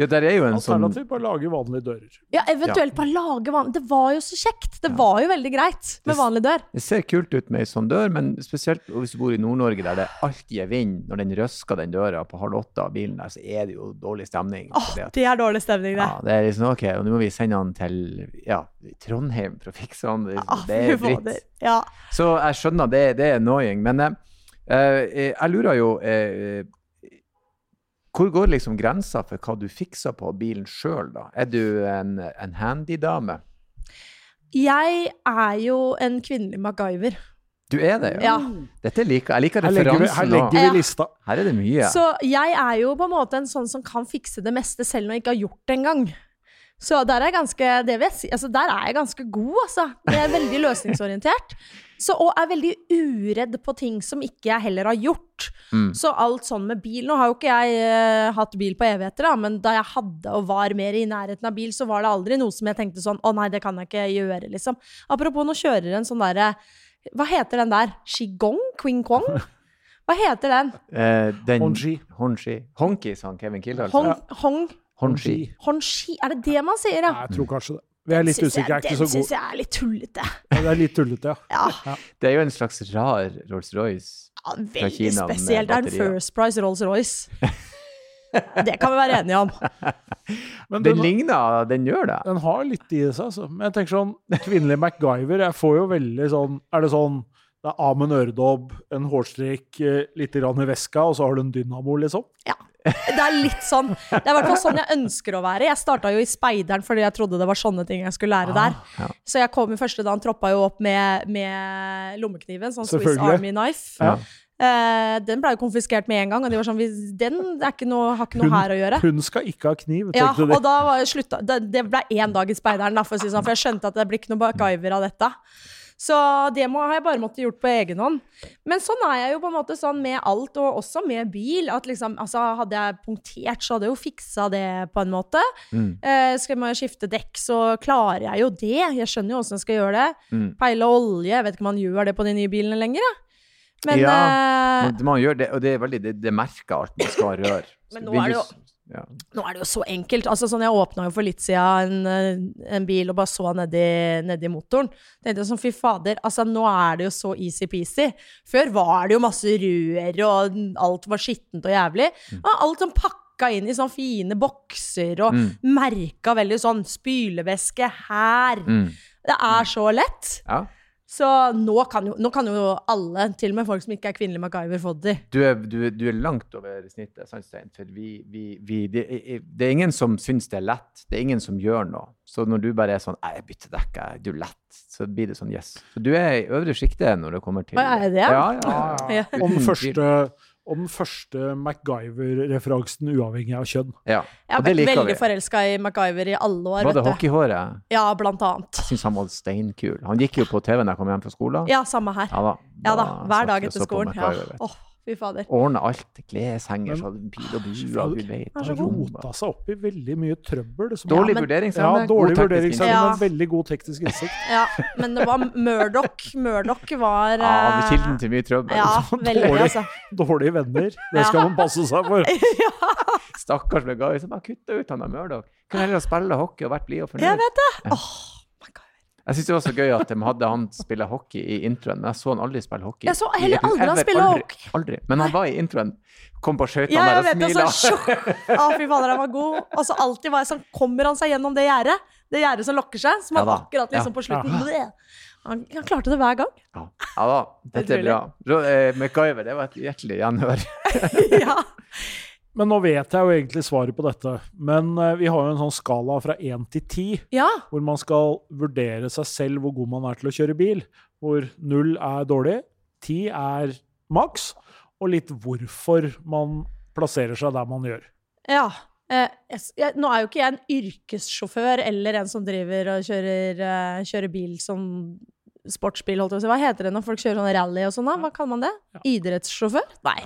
Ja, der er jo en sånn Alternativt bare lage vanlige dører. Ja, eventuelt bare lage vanlige Det var jo så kjekt! Det var jo veldig greit med Det- vanlig dør. Det ser kult ut med ei sånn dør, men spesielt hvis du bor i Nord-Norge der det alltid er vind, når den røsker den døra på halv åtte av bilen der, så er det jo dårlig stemning. Åh, det er dårlig stemning, det. ja, det er liksom ok, og nå må vi sende han til ja, Trondheim for å fikse han. Det, det er dritt. Ja. Så jeg skjønner, det, det er annoying. Men eh, jeg lurer jo eh, Hvor går liksom grensa for hva du fikser på bilen sjøl, da? Er du en, en handy-dame? Jeg er jo en kvinnelig MacGyver. Du er det, ja? Ja. Dette liker jeg. liker Her legger vi, her legger vi lista. Her er det mye. Så jeg er jo på en måte en sånn som kan fikse det meste selv når jeg ikke har gjort det engang. Så der er jeg ganske det vil jeg si, altså der er jeg ganske god, altså. Jeg er veldig løsningsorientert. Så, og er veldig uredd på ting som ikke jeg heller har gjort. Mm. Så alt sånn med bil Nå har jo ikke jeg uh, hatt bil på evigheter, da, men da jeg hadde og var mer i nærheten av bil, så var det aldri noe som jeg tenkte sånn Å nei, det kan jeg ikke gjøre, liksom. Apropos, nå kjører en sånn derre Hva heter den der? Qigong? Queen Kong? <laughs> Hva heter den? Eh, den, Honji. Honji. Honki, sa han Kevin Kildahl. Hong, hong, Honji. Honshi? Er det det man sier, ja? Jeg tror kanskje det. Vi er litt usikre. Den syns jeg er litt tullete. Ja, Det er litt tullete, ja. Ja, Det er jo en slags rar Rolls-Royce. ja fra Kina med spesielt. Det er en. First Price Rolls-Royce. <laughs> Det kan vi være enige om. <laughs> Men Den den, ligner, den gjør det. den har litt i seg, altså. Men jeg tenker sånn, kvinnelig MacGyver, jeg får jo veldig sånn Er det sånn det er av med en øredobb, en hårstrek, eh, litt i veska, og så har du en dynamo, liksom? Ja. Det er litt sånn. Det er i hvert fall sånn jeg ønsker å være. Jeg starta jo i Speideren fordi jeg trodde det var sånne ting jeg skulle lære der. ja. Så jeg kom jo første dagen, troppa jo opp med, med lommekniven, sånn Swiss Army knife. Ja. Uh, den ble jo konfiskert med en gang, og de var sånn Den ikke noe, har ikke noe her å gjøre. Hun skal ikke ha kniv, Ja, de. og da var jeg slutta Det, det ble én dag i speideren, da, for si sånn, for jeg skjønte at det blir ikke noe MacGyver av dette. Så det må, har jeg bare måttet gjort på egen hånd. Men sånn er jeg jo på en måte sånn med alt, og også med bil. At liksom, altså Hadde jeg punktert, så hadde jeg jo fiksa det på en måte. Mm. Eh, skal man skifte dekk, så klarer jeg jo det. Jeg skjønner jo åssen jeg skal gjøre det. Mm. Peile olje. Jeg vet ikke om man gjør det på de nye bilene lenger, Ja. Men Ja, eh, Man, man gjør det, og det er veldig Det, det merker alt man skal røre. <laughs> Men nå er det jo- ja. Nå er det jo så enkelt. Altså sånn, Jeg åpna jo for litt siden en, eh, en bil og bare så nedi, nedi motoren. Tenkte sånn, fy fader, altså nå er det jo så easy-peasy. Før var det jo masse rør, og alt var skittent og jævlig. Mm. Og alt sånn pakka inn i sånne fine bokser, og Mm. merka veldig sånn spylevæske her. Mm. Det er så lett. ja. Så nå kan, jo, nå kan jo alle, til og med folk som ikke er kvinnelige MacGyver, få det. Du er, du, du er langt over snittet, Sandstein. For vi, vi, vi det, det er ingen som syns det er lett. Det er ingen som gjør noe. Så når du bare er sånn 'Jeg bytter dekk, jeg, du er lett', så blir det sånn yes. Så du er i øvre sjiktet når det kommer til er jeg det? Ja, ja, Ja, Uten første, og den første MacGyver-referansen uavhengig av kjønn. ja. Jeg har Og vært veldig forelska i MacGyver i alle år. Var det hockeyhåret? Ja, blant annet. Jeg syns han var steinkul. Han gikk jo på TV når jeg kom hjem fra skolen. Ja, samme her. Ja da. Ja da, hver dag etter skolen. Ja. Fy fader. Ordne alt. Kleshenger, så bil og fader. og du vet. Han rota seg opp i veldig mye trøbbel. som- Dårlig men- vurderingsevne. Ja, dårlig god teknisk vurderingsevne, Ja. men veldig god teknisk innsikt. <laughs> Ja, men det var Murdoch. Murdoch var Ja, med eh, kilden til mye trøbbel. Ja, <laughs> veldig, Dårlig. altså. Dårlige venner. Det skal man passe seg for. <laughs> Stakkars MacGyver som bare kutta ut han av Murdoch. Kunne heller ha spille hockey og vært blid og Jeg vet det! Åh, MacGyver. Jeg syns det var så gøy at de hadde han spille hockey i introen, men jeg så han aldri spille hockey. Jeg så heller aldri han spille hockey. Aldri. Men han var i introen. Kom på skøytene Ja, der og vet det. Smila. Å, fy fader, han var god. Og så alltid var jeg sånn, kommer han seg gjennom det gjerdet? Det gjerdet som lokker seg, som Ja han da. akkurat liksom Ja. på slutten ja. han, han klarte det hver gang. Ja. ja da, dette er Utrolig. bra. Eh, MacGyver, det var et hjertelig gjenhør. <laughs> ja. Men nå vet jeg jo egentlig svaret på dette. Men eh, vi har jo en sånn skala fra 1 til 10, ja. hvor man skal vurdere seg selv hvor god man er til å kjøre bil. Hvor 0 er dårlig, 10 er maks, og litt hvorfor man plasserer seg der man gjør. Ja. Eh, jeg, jeg, nå er jo ikke jeg en yrkessjåfør eller en som driver og kjører, eh, kjører bil som sportsbil, holdt jeg på å si. Hva heter det når folk kjører sånn rally og sånn, da? Hva kaller man det? Idrettssjåfør? Nei.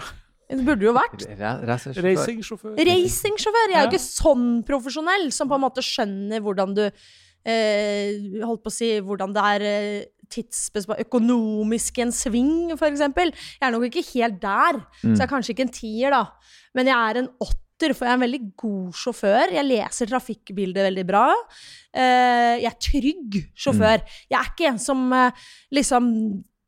Det burde jo vært. Racingsjåfør. Racingsjåfør! Jeg er jo ikke sånn profesjonell som på en måte skjønner hvordan du eh, Holdt på å si hvordan det er eh, økonomisk i en sving, eksempel. Jeg er nok ikke helt der, så jeg er kanskje ikke en tier, da. Men jeg er en åtter, for jeg er en veldig god sjåfør. Jeg leser trafikkbildet veldig bra. Eh, jeg er trygg sjåfør. Jeg er ikke en som eh, liksom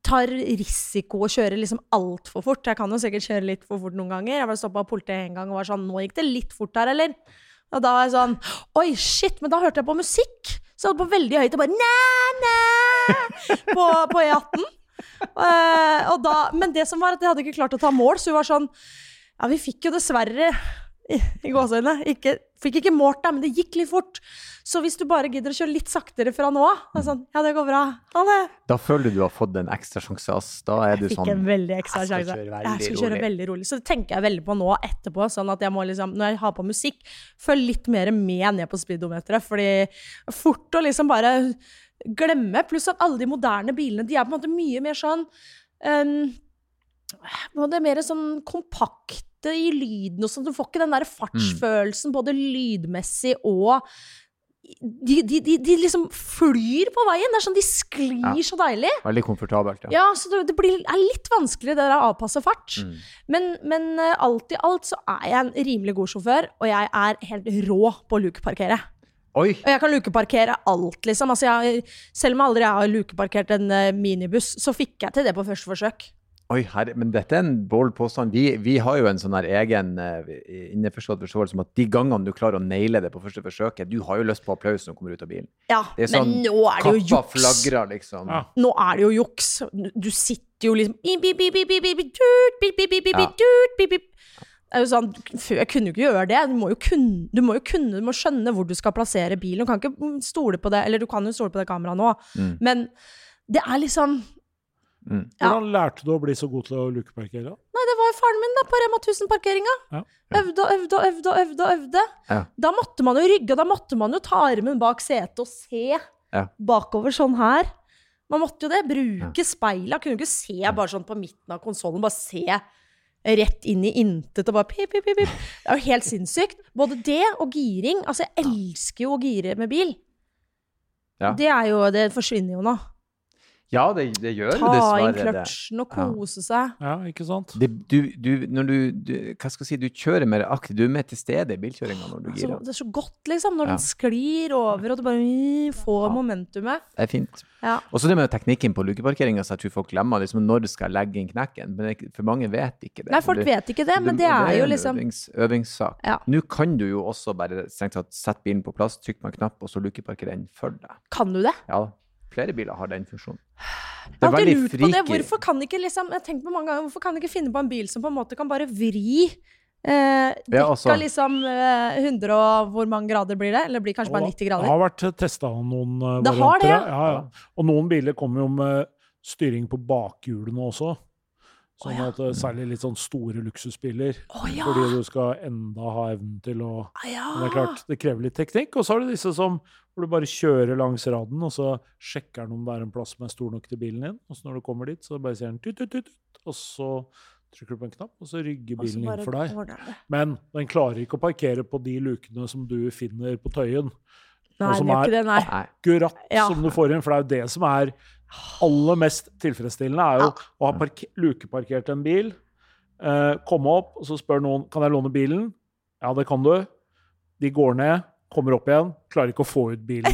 tar risiko og kjører liksom altfor fort. Jeg kan jo sikkert kjøre litt for fort noen ganger. Jeg ble stoppa av politiet en gang og var sånn Nå gikk det litt fort her, eller? Og da var jeg sånn Oi, shit, men da hørte jeg på musikk. Så jeg hadde på veldig høyt og bare næ, næ, på, på E18. Uh, da, men det som var at jeg hadde ikke klart å ta mål, så hun var sånn Ja, vi fikk jo dessverre i, gåseøynene Fikk ikke målt deg, men det gikk litt fort. Så hvis du bare gidder å kjøre litt saktere fra nå av sånn, Ja, det går bra. Ha det. Da føler du du har fått en ekstra sjanse, ass. Da er du Fikk sånn en veldig ekstra jeg sjanse. kjøre Jeg skal kjøre rolig. veldig rolig. Så det tenker jeg veldig på nå etterpå. Sånn at jeg må liksom, når jeg har på musikk, følge litt mer med ned på speedometeret. Fordi fort å liksom bare glemme. Pluss at alle de moderne bilene, de er på en måte mye mer sånn um, Det er mer sånn kompakte i lyden og sånn. Du får ikke den der fartsfølelsen, både lydmessig og de, de, de, de liksom flyr på veien. Det er sånn De sklir Ja. så deilig. Veldig komfortabelt, ja. Ja, så det, det blir, er litt vanskelig det der å avpasse fart. Mm. Men, men eh, alt i alt så er jeg en rimelig god sjåfør, og jeg er helt rå på å lukeparkere. Oi! Og jeg kan lukeparkere alt, liksom. Altså, jeg, selv om jeg aldri har lukeparkert en eh, minibuss, så fikk jeg til det på første forsøk. Oi, herre, men dette er en bold påstand. Vi, vi har jo en sånn her egen uh, innforstått forståelse om at de gangene du klarer å naile det på første forsøket, du har jo lyst på applaus når du kommer ut av bilen. Ja, Det er sånn men nå er det jo juks. flagrer, liksom. Ja. Nå er det jo juks. Du sitter jo liksom. Det er jo sånn, jeg kunne jo ikke gjøre det. Du må jo kunne, du må jo kunne, du må skjønne hvor du skal plassere bilen. Du kan ikke stole på det, eller du kan jo stole på det kameraet nå, Mm. men det er liksom Mm. Ja. Hvordan lærte du å bli så god til å lukeparkere? Nei, det var jo faren min da, på Rema 1000-parkeringa. Ja. Øvde og øvde og øvde og øvde. øvde. Ja. Da måtte man jo rygge, og da måtte man jo ta armen bak setet og se Ja. bakover sånn her. Man måtte jo det. Bruke speila. Kunne ikke se bare sånn på midten av konsollen. Bare se rett inn i intet og bare pip, pip, pip, pip. Det er jo helt sinnssykt. Både det og giring. Altså, jeg elsker jo å gire med bil. Ja. Det er jo Det forsvinner jo nå. Ja, det, det gjør det. Ta inn dessverre det. kløtsjen og kose seg. Ja, ikke sant? det du, du, når du, du Hva skal jeg si, du kjører mer aktivt, du er mer til stede i bilkjøringa når du Altså, girer. det er så godt, liksom, når Ja. den sklir over, og du bare mm, får Ja. momentumet. Det er fint. Ja. Og så det med teknikken på lukeparkeringa, så jeg tror folk glemmer liksom når skal legge inn knekken. Men det, for mange vet ikke det. Nei, folk det, vet ikke det, men det er jo liksom... en er øvings, øvingssak. Ja. Nå kan du jo også bare strengt tatt sette bilen på plass, trykke på en knapp, og så lukeparkere den for deg. Kan du det? Ja, flere biler har den funksjonen. Jeg Det er har alltid lurt på det. Hvorfor kan ikke liksom Jeg tenker på mange ganger, hvorfor kan ikke finne på en bil som på en måte kan bare vri eh, dekka Ja, altså- liksom eh, 100 og hvor mange grader blir det? Eller blir det kanskje bare 90 Det har vært testa noen uh, Det har det, ja. ja, ja. Og noen biler kommer jo med styring på bakhjulene også. Sånn Å, ja. at uh, Særlig litt sånn store luksusbiler. Oh, ja! Fordi du skal enda ha evnen til å Ah, ja. Men det er klart, det krever litt teknikk. Og så har du disse som hvor du bare kjører langs raden, og så sjekker den om det er en plass som er stor nok til bilen din. Og så når du kommer dit, så bare sier den tut, tut, tut, tut, og så trykker du på en knapp, og så rygger bilen inn for deg. Men den klarer ikke å parkere på de lukene som du finner på Tøyen. Nei, Og som er- det, nei. Akkurat Ja. som du får inn, for det er jo det som er aller mest tilfredsstillende, er jo å ha parke- lukeparkert en bil, eh, komme opp, og så spør noen kan jeg låne bilen. Ja, det kan du. De går ned, kommer opp igjen, klarer ikke å få ut bilen.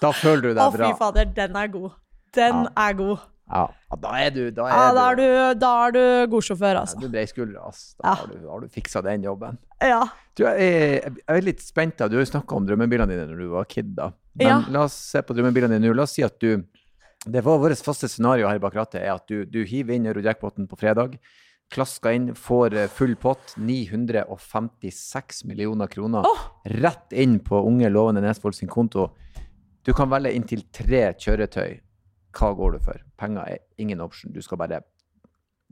Da føler du Å, deg fy bra. fader, den er god. Den er god. Ja, ja, da er du Da er Ja, da er du, du, da er du god sjåfør, ja, altså. brei breiskuldra, altså. Da Ja. har du, har du fiksa den jobben. Ja. Du, jeg, er- jeg er litt spent. da. Du har jo snakka om drømmebilene dine når du var kid. da. Men Ja. la oss se på drømmebilene dine nå. La oss si at du Det var vårt faste scenario her bak rattet er at du, du hiver inn Eurojackpoten på fredag. Klasker inn, får eh, full pott. 956 millioner kroner. oh! Rett inn på unge, lovende Nesvold sin konto. Du kan velge inntil tre kjøretøy. Hva går du for? Penger er ingen option. Du skal bare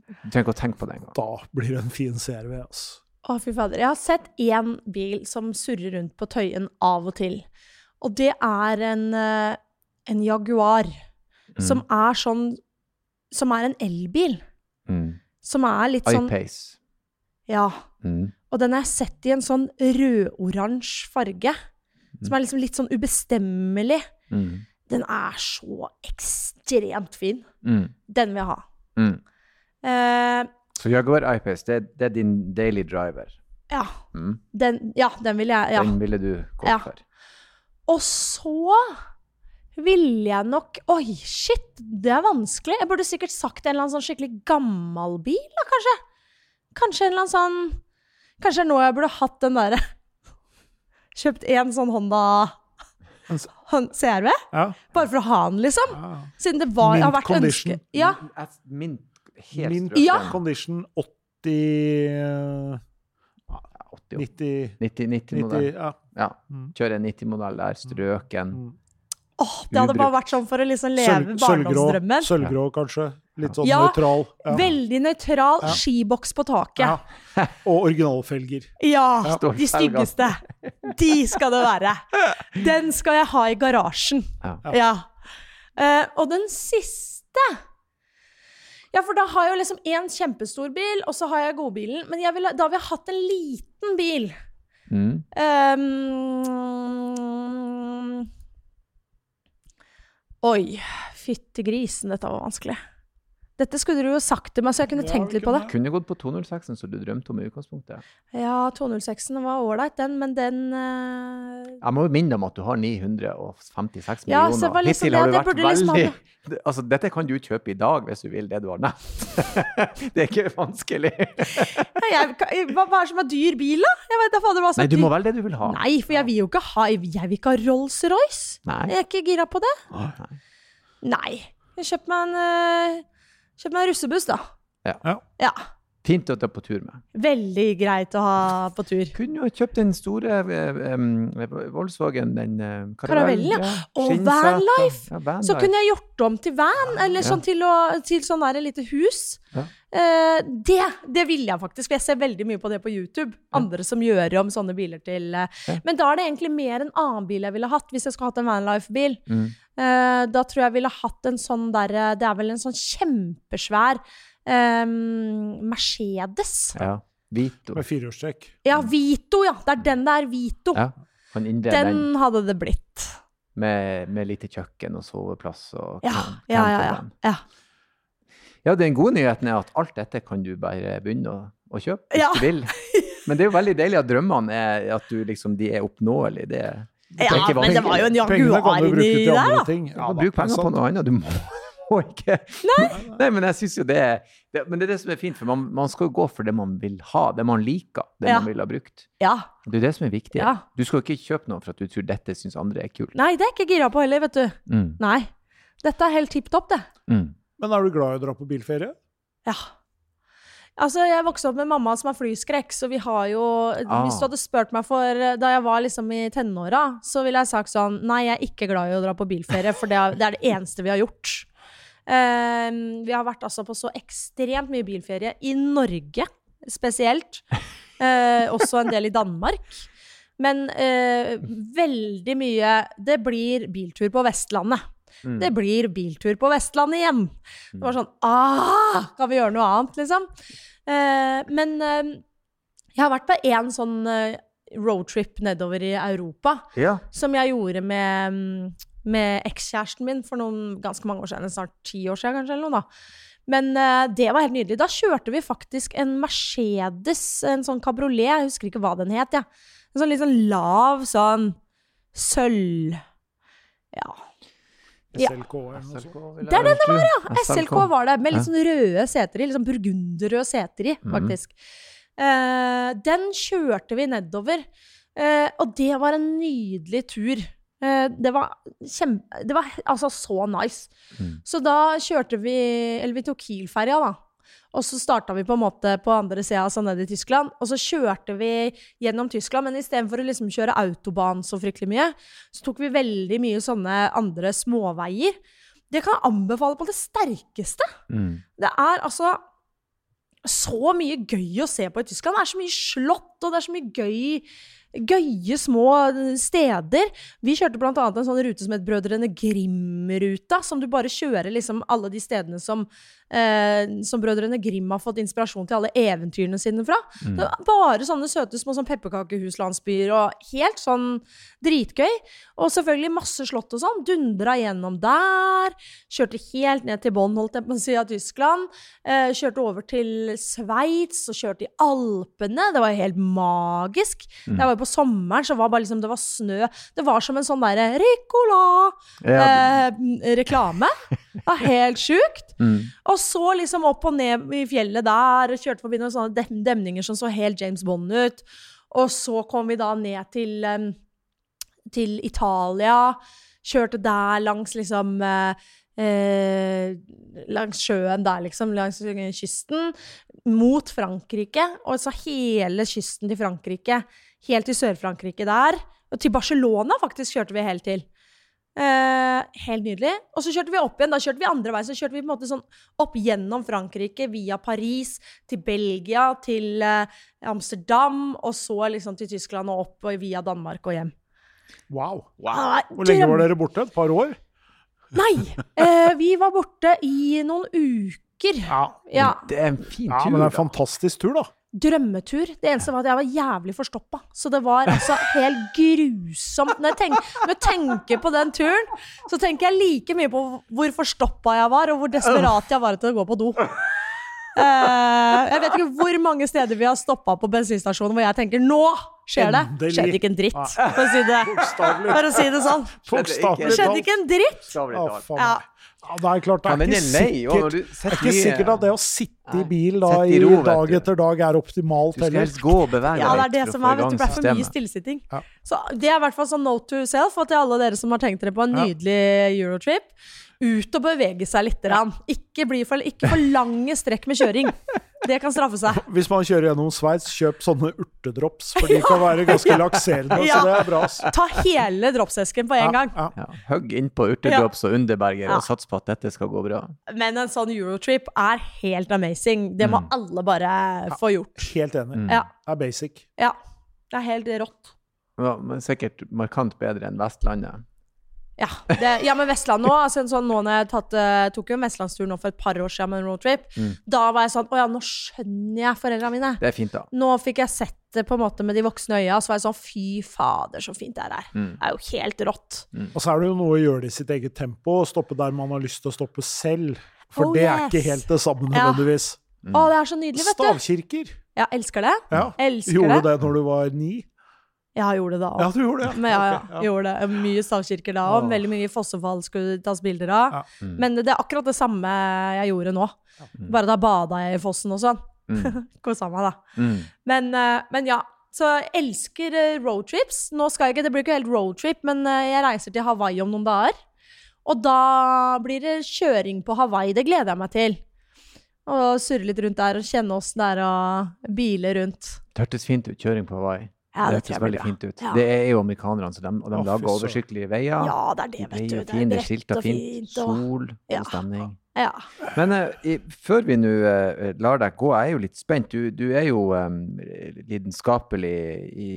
Du trenger ikke å tenke på det engang. Da blir det en fin CRV, altså. Å, fy fader. Jeg har sett én bil som surrer rundt på Tøyen av og til. Og det er en, eh, en Jaguar. Som er sånn Som er en elbil. Mm. Som er litt sånn iPace. Ja. Mm. Og den har jeg sett i en sånn rødoransje farge. Som er liksom litt sånn ubestemmelig. Mm. Den er så ekstremt fin. Mm. Den vil jeg ha. Mm. Eh, Så Jaguar iPace, det, det er din daily driver. ja, Mm. den, ja, den ville jeg Ja. Den ville du gått Ja. for. Og så ville jeg nok Oi, shit, det er vanskelig. Jeg burde sikkert sagt en eller annen sånn skikkelig gammel bil, da, kanskje. Kanskje en eller annen sånn Kanskje nå jeg burde hatt den derre <laughs> Kjøpt en sånn Honda Hon- CRV? Ja. Bare for å ha den, liksom. ja. Siden det var, Mint har vært condition. ønske Ja. Jeg- Min helt Min. Ja. condition 80 eh, Ja, 80, 90 90, 90 modell. 90 ja. Ja. Mm. Kjøre en 90-modell der, strøken. Mm. oh, det hadde bare vært sånn for å liksom leve Sølv- barndomsdrømmen. sølvgrå kanskje. Litt sånn Ja, nøytral. Ja. Veldig nøytral. Ja. Skiboks på taket. Ja. Og originalfelger. Ja, Står de styggeste. De skal det være. Den skal jeg ha i garasjen. Ja. Ja. Eh, og den siste Ja, for da har jeg jo liksom én kjempestor bil, og så har jeg godbilen. Men jeg vil, da vil jeg hatt en liten bil. Mm. Um, oi, fytti grisen, dette var vanskelig. Dette skulle du jo sagt til meg, så jeg kunne Ja, tenkt litt på det. Kunne gått på 206-en som du drømte om i utgangspunktet. Ja, 206-en var ålreit, den, men den uh... Jeg må jo minne om at du har 956 Ja, millioner. så det var liksom Hittil det, har du det vært liksom veldig <laughs> Altså, dette kan du kjøpe i dag hvis du vil, det du har nevnt. <laughs> det er ikke vanskelig. Jeg, hva, hva er det som er dyr bil, da? Jeg vet da fader hva som Nei, er du må velge det du vil ha. Nei, for jeg vil jo ikke ha Jeg vil ikke ha Rolls-Royce. Nei. Jeg er ikke gira på det. Nei. Nei. Jeg kjøper meg en uh, Kjøp meg en russebuss, da. Ja. Ja. Ja. Fint å ta på tur med. Veldig greit å ha på tur. Kunne jo kjøpt den store um, Volkswagen, den uh, Karavellen, ja. Og vanlife! Ja, van Så kunne jeg gjort om til van, eller Ja. sånn til, å, til sånn der lite hus. Ja. Uh, det, det ville jeg faktisk, for jeg ser veldig mye på det på YouTube. Andre som gjør om sånne biler til uh, Ja. Men da er det egentlig mer en annen bil jeg ville hatt, hvis jeg skulle hatt en vanlife-bil. Mm. Eh, da tror jeg ville hatt en sånn derre Det er vel en sånn kjempesvær um, Mercedes. Ja. Vito. Med firehjulstrekk. Ja, Vito, ja! Det er den der, Vito. Ja. Den, Den hadde det blitt. med, med lite kjøkken og soveplass og Ja, ja, ja. ja. ja. Ja, den gode nyheten er at alt dette kan du bare begynne å, å kjøpe hvis Ja. du vil. Men det er jo veldig deilig at drømmene er at du liksom, de er oppnåelige. Det, det er Ja, men det var jo en Jaguar inni der, da. Ja, bruke penger på noe annet. Du må, <laughs> må ikke Nei. men jeg syns jo det det, Men det er det som er fint, for man, man skal jo gå for det man vil ha, det man liker, det Ja. man vil ha brukt. Ja. Det er det som er viktig. Ja. Du skal jo ikke kjøpe noe for at du tror dette syns andre er kult. Nei, det er ikke gira på heller, vet du. Mm. Nei. Dette er helt tipp topp, det. Mm. Men er du glad i å dra på bilferie? Ja. Altså, jeg vokste opp med mamma som har flyskrekk, så vi har jo Ah. Hvis du hadde spurt meg for da jeg var liksom i tenåra, så ville jeg sagt sånn Nei, jeg er ikke glad i å dra på bilferie, for det er det, er det eneste vi har gjort. Ehm, vi har vært altså på så ekstremt mye bilferie i Norge spesielt. Uh, også en del i Danmark. Men uh, veldig mye Det blir biltur på Vestlandet. Mm. Det blir biltur på Vestlandet igjen. Det var sånn ah, Kan vi gjøre noe annet, liksom? Eh, men eh, jeg har vært på én sånn eh, roadtrip nedover i Europa Ja. som jeg gjorde med, mm, med ekskjæresten min for noen ganske mange år siden. Snart ti år siden, kanskje. eller noe da. Men eh, det var helt nydelig. Da kjørte vi faktisk en Mercedes, en sånn kabriolet. Jeg husker ikke hva den het. Ja. En sånn litt sånn lav, sånn sølv Ja. Ja. SLK eller noe sånt. Det er den det var, ja! SLK. SLK var det, med litt sånn røde seter i. Litt sånn burgunderrøde seter i, faktisk. faktisk. Uh, den kjørte vi nedover, Uh, og det var en nydelig tur. Uh, det var kjempe... Det var altså så nice. Mm. Så da kjørte vi Eller vi tok Kiel-ferja, da. Og så starta vi på en måte på andre sida, altså ned i Tyskland. Og så kjørte vi gjennom Tyskland, men istedenfor å liksom kjøre autobahn så fryktelig mye, så tok vi veldig mye sånne andre småveier. Det kan jeg anbefale på det sterkeste. Mm. Det er altså så mye gøy å se på i Tyskland. Det er så mye slott, og det er så mye gøy Gøye små steder. Vi kjørte annet en sånn rute som het Brødrene Grim-ruta, som du bare kjører liksom alle de stedene som, eh, som Brødrene Grim har fått inspirasjon til alle eventyrene sine fra. Mm. Det var bare sånne søte små sånn pepperkakehuslandsbyer, og helt sånn dritgøy. Og selvfølgelig masse slott og sånn. Dundra gjennom der. Kjørte helt ned til Bonn, holdt jeg på å si, av Tyskland. Eh, kjørte over til Sveits og kjørte i Alpene. Det var helt magisk. Mm. Det var på sommeren, så var bare liksom, det var snø. Det var som en sånn derre Ricola! Ja, Eh, <laughs> Det var helt sjukt. mm. Og så liksom opp og ned i fjellet der, og kjørte forbi noen sånne dem demninger som så helt James Bond ut. Og så kom vi da ned til, til Italia. Kjørte der langs liksom eh, eh, Langs sjøen der, liksom. Langs kysten. Mot Frankrike. Og så hele kysten til Frankrike. Helt til Sør-Frankrike der. Og til Barcelona faktisk kjørte vi helt til. Eh, helt nydelig. Og så kjørte vi opp igjen. Da kjørte vi andre veien. Så kjørte vi på en måte sånn opp gjennom Frankrike, via Paris, til Belgia, til eh, Amsterdam, og så liksom til Tyskland og opp og via Danmark og hjem. Wow. wow. Hvor lenge var dere borte? Et par år? Nei! Eh, vi var borte i noen uker. Ja. Ja. Det er en fin tur. ja men det er en fantastisk tur, da. Drømmetur. Det eneste var at jeg var jævlig forstoppa. Så det var altså helt <laughs> grusomt. Når jeg, tenker, når jeg tenker på den turen, så tenker jeg like mye på hvor forstoppa jeg var, og hvor desperat jeg var etter å gå på do. Eh, jeg vet ikke hvor mange steder vi har stoppa på bensinstasjonen hvor jeg tenker nå skjer det! Endelig. Skjedde ikke en dritt, for å si det, for å si det sånn. Det skjedde ikke en dritt! Ja. Ja, det er klart, det er ikke er sikkert det er ikke sikkert at det å sitte i bil da, i dag etter dag er optimalt Du skal helst gå og bevege Ja, det er det som er, vet du, for mye stillesitting. Så det er i hvert fall sånn note to self, og til alle dere som har tenkt dere på en nydelig Eurotrip. Ut og bevege seg litt. Ikke, bli for, ikke for lange strekk med kjøring. Det kan straffe seg. <laughs> Hvis man kjører gjennom Sveits, kjøp sånne urtedrops, for de kan være ganske <laughs> lakserende. Ja. Så det er bra. ass. Ta hele dropsesken på en gang. Ja, Ja, Hugg innpå urtedrops og underberger Ja. og sats på at dette skal gå bra. Men en sånn Eurotrip er helt amazing. Det må Mm. alle bare få gjort. helt enig. Mm. Ja. Det er basic. ja. Det er helt rått. Ja, men sikkert markant bedre enn Vestlandet. Ja, det, ja men Vestland nå, altså, sånn, nå når jeg tatt, uh, tok jo en vestlandstur nå for et par år siden med en roadtrip, Mm. da var jeg sånn Å ja, nå skjønner jeg foreldrene mine. Det er fint, da. Nå fikk jeg sett det på en måte med de voksne øya, så var jeg sånn Fy fader, så fint det er her. Mm. Det er jo helt rått. Og så er det jo noe å gjøre det i sitt eget tempo, og stoppe der man har lyst til å stoppe selv. For Oh, det er yes. ikke helt det samme Ja. nødvendigvis. Mm. Å, det er så nydelig, vet du. Stavkirker. Ja, elsker det. Ja. Elsker Gjorde det. du det når du var ni? Ja, jeg gjorde det da Ja, òg. du gjorde det. Men ja, ja, Ok, gjorde det. Mye stavkirker da òg. Veldig mye fossefall skulle tas bilder av. Ja. Mm. Men det er akkurat det samme jeg gjorde nå. Mm. Bare da bada jeg i fossen og sånn. Mm. <laughs> Kosa meg, da. Mm. Men, eh, men ja. Så jeg elsker eh, roadtrips. Nå skal jeg ikke, Det blir ikke helt roadtrip, men eh, jeg reiser til Hawaii om noen dager. Og da blir det kjøring på Hawaii. Det gleder jeg meg til. Og surre litt rundt der og kjenne åssen det er å bile rundt. Det hørtes fint ut, kjøring på Hawaii. Ja, det det hørtes veldig bra. fint ut. Ja. Det er jo amerikanerne, så de, og de oh, lager oversiktlige veier. Ja, det er det, vet du. Det er rett og fint, Sol Og, sol, Ja. stemning. ja. Men uh, før vi nå uh, lar deg gå, jeg er jo litt spent. Du, du er jo um, lidenskapelig i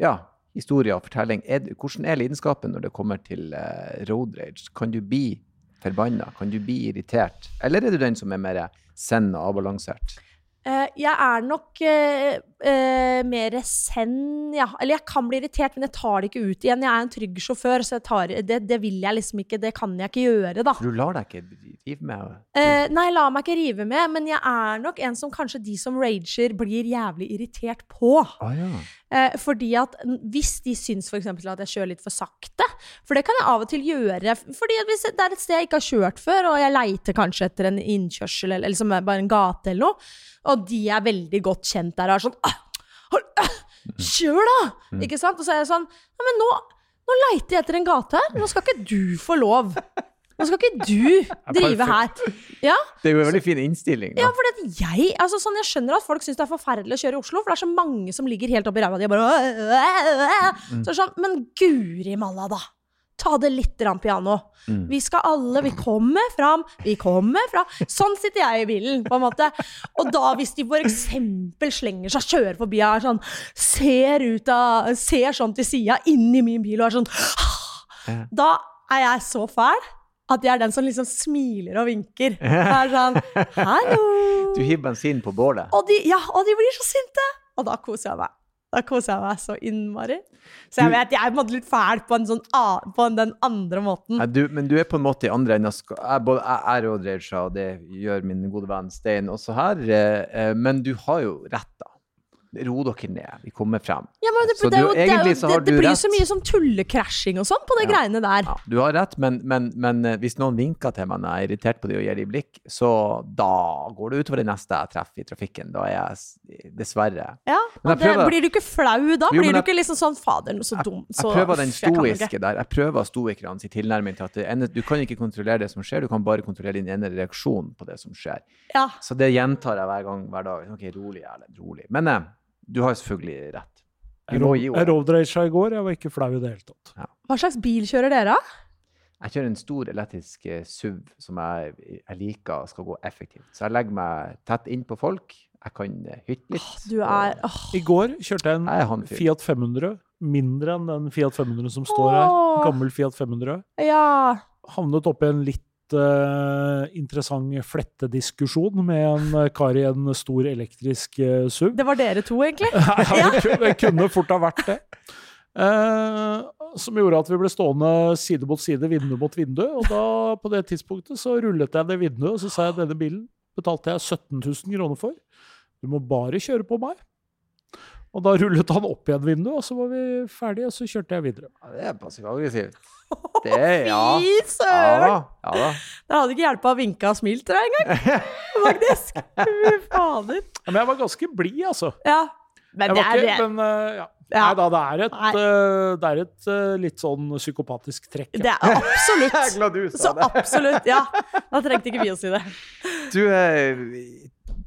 ja, historie og fortelling. Er, hvordan er lidenskapen når det kommer til uh, road rage? Kan du bli forbanna? Kan du bli irritert? Eller er du den som er mer zen og avbalansert? Eh, jeg er nok uh, mer send, ja. Eller jeg kan bli irritert, men jeg tar det ikke ut igjen. Jeg er en trygg sjåfør, så tar, det, det vil jeg liksom ikke. Det kan jeg ikke gjøre, da. Du lar deg ikke rive med. Eh, nei, la meg ikke rive med, men jeg er nok en som kanskje de som rager, blir jævlig irritert på. Ah, ja. Eh, fordi at hvis de syns f.eks. at jeg kjører litt for sakte For det kan jeg av og til gjøre. Fordi at hvis det er et sted jeg ikke har kjørt før, og jeg leiter kanskje etter en innkjørsel eller, eller som er bare en gate eller noe, og de er veldig godt kjent der og er sånn «Ah, hold, ah, Kjør, da! Ikke sant? Og så er jeg sånn Ja, men nå, nå leiter jeg etter en gate her. Nå skal ikke du få lov. Nå skal ikke du drive her. Ja, Det er jo en veldig fin innstilling. Da. ja, for jeg, altså sånn, jeg skjønner at folk syns det er forferdelig å kjøre i Oslo, for det er så mange som ligger helt oppi ræva di og bare. Så er sånn, Men guri malla, da! Ta det litt grann piano. Mm. Vi skal alle Vi kommer fram, vi kommer fram. Sånn sitter jeg i bilen, på en måte. Og da, hvis de eksempel slenger seg, kjører forbi og er sånn Ser ut av Ser sånn til sida, inn i min bil og er sånn Ja. Da er jeg så fæl at jeg er den som liksom smiler og vinker. <laughs> Og er sånn Hallo! Du hiver bensin på bålet. Og de, ja, og de blir så sinte! Og da koser jeg meg. Da koser jeg meg så innmari. Så jeg vet, jeg er på en måte litt fæl på, en sånn, på den andre måten. Nei, du, men du er på en måte i andre enden Jeg, både, jeg er road seg, og det gjør min gode venn Stein også her. eh, eh, Men du har jo rett, da. Ro dere ned. Vi kommer frem. Ja, men det, Så det, du- det, egentlig så har det du blir rett. så mye sånn tullekrasjing og sånn på de Ja. greiene der. Ja, du har rett, men, men, men eh, hvis noen vinker til meg når jeg er irritert på dem og gir dem blikk, så da går det utover det neste jeg treffer i trafikken. Da er jeg dessverre Ja, Men og det, prøver- Blir du ikke flau da? Jo, blir jeg, du ikke liksom sånn Fader, så dum. Jeg prøver den stoiske jeg der. Jeg prøver stoikerne sin tilnærming til at det ene, du kan ikke kontrollere det som skjer, du kan bare kontrollere din ene reaksjon på det som skjer. Ja. Så det gjentar jeg hver gang, hver dag. Ok, rolig, Erlend, rolig. Men eh, du har selvfølgelig rett. Jeg jeg roadraga i går, jeg var ikke flau i det hele tatt. Hva slags bil kjører dere, da? Jeg kjører en stor elektrisk eh, SUV som jeg, jeg liker skal gå effektivt. Så jeg legger meg tett innpå folk. Jeg kan eh, hytte litt. Du er åh, I går kjørte jeg en Jeg. Fiat 500, mindre enn den Fiat 500 som står her. Åh. Gammel Fiat 500. Ja. Havnet oppi en litt eh, interessant flettediskusjon med en kar i en stor elektrisk uh, SUV. Det var dere to, egentlig? <laughs> Ja, det, kunne fort ha vært det. Uh, som gjorde at vi ble stående side mot side, vindu mot vindu. Og da, på det tidspunktet, så rullet jeg det vinduet, og så sa jeg denne bilen betalte jeg 17 000 kroner for. Du må bare kjøre på meg. Og da rullet han opp igjen vinduet, og så var vi ferdige, og så kjørte jeg videre. Ja, det er passiv-aggressivt. Det Ja. Fy søren! Ja, Ja da. Det hadde ikke hjulpet å vinke og smilt til deg engang, <laughs> faktisk. Fy fader. Ja, Men jeg var ganske blid, altså. Ja. Men Jeg det er ikke, det. men uh, ja. Ja. Nei da, det er et, eh, det er et uh, litt sånn psykopatisk trekk. ja. Det er absolutt. <laughs> Jeg er glad du Så sa det. absolutt, ja. Da trengte ikke vi å si det. Du,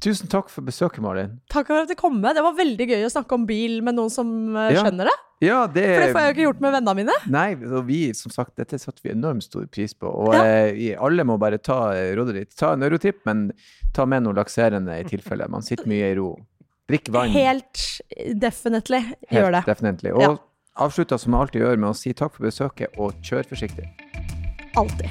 tusen takk for besøket, Malin. Takk for at du kom med. Det var veldig gøy å snakke om bil med noen som eh, Ja. skjønner det. Ja, det For det får jeg jo ikke gjort med vennene mine. Nei, og vi, som sagt, dette satte vi enormt stor pris på. Og Ja. eh, alle må bare ta eh, rådet ditt. Ta en eurotripp, men ta med noe lakserende i tilfelle. Man sitter mye i ro. Drikk vann. Helt definitely gjør det. Definitely. Og Ja. avslutta som jeg alltid gjør, med å si takk for besøket, og kjør forsiktig. Alltid.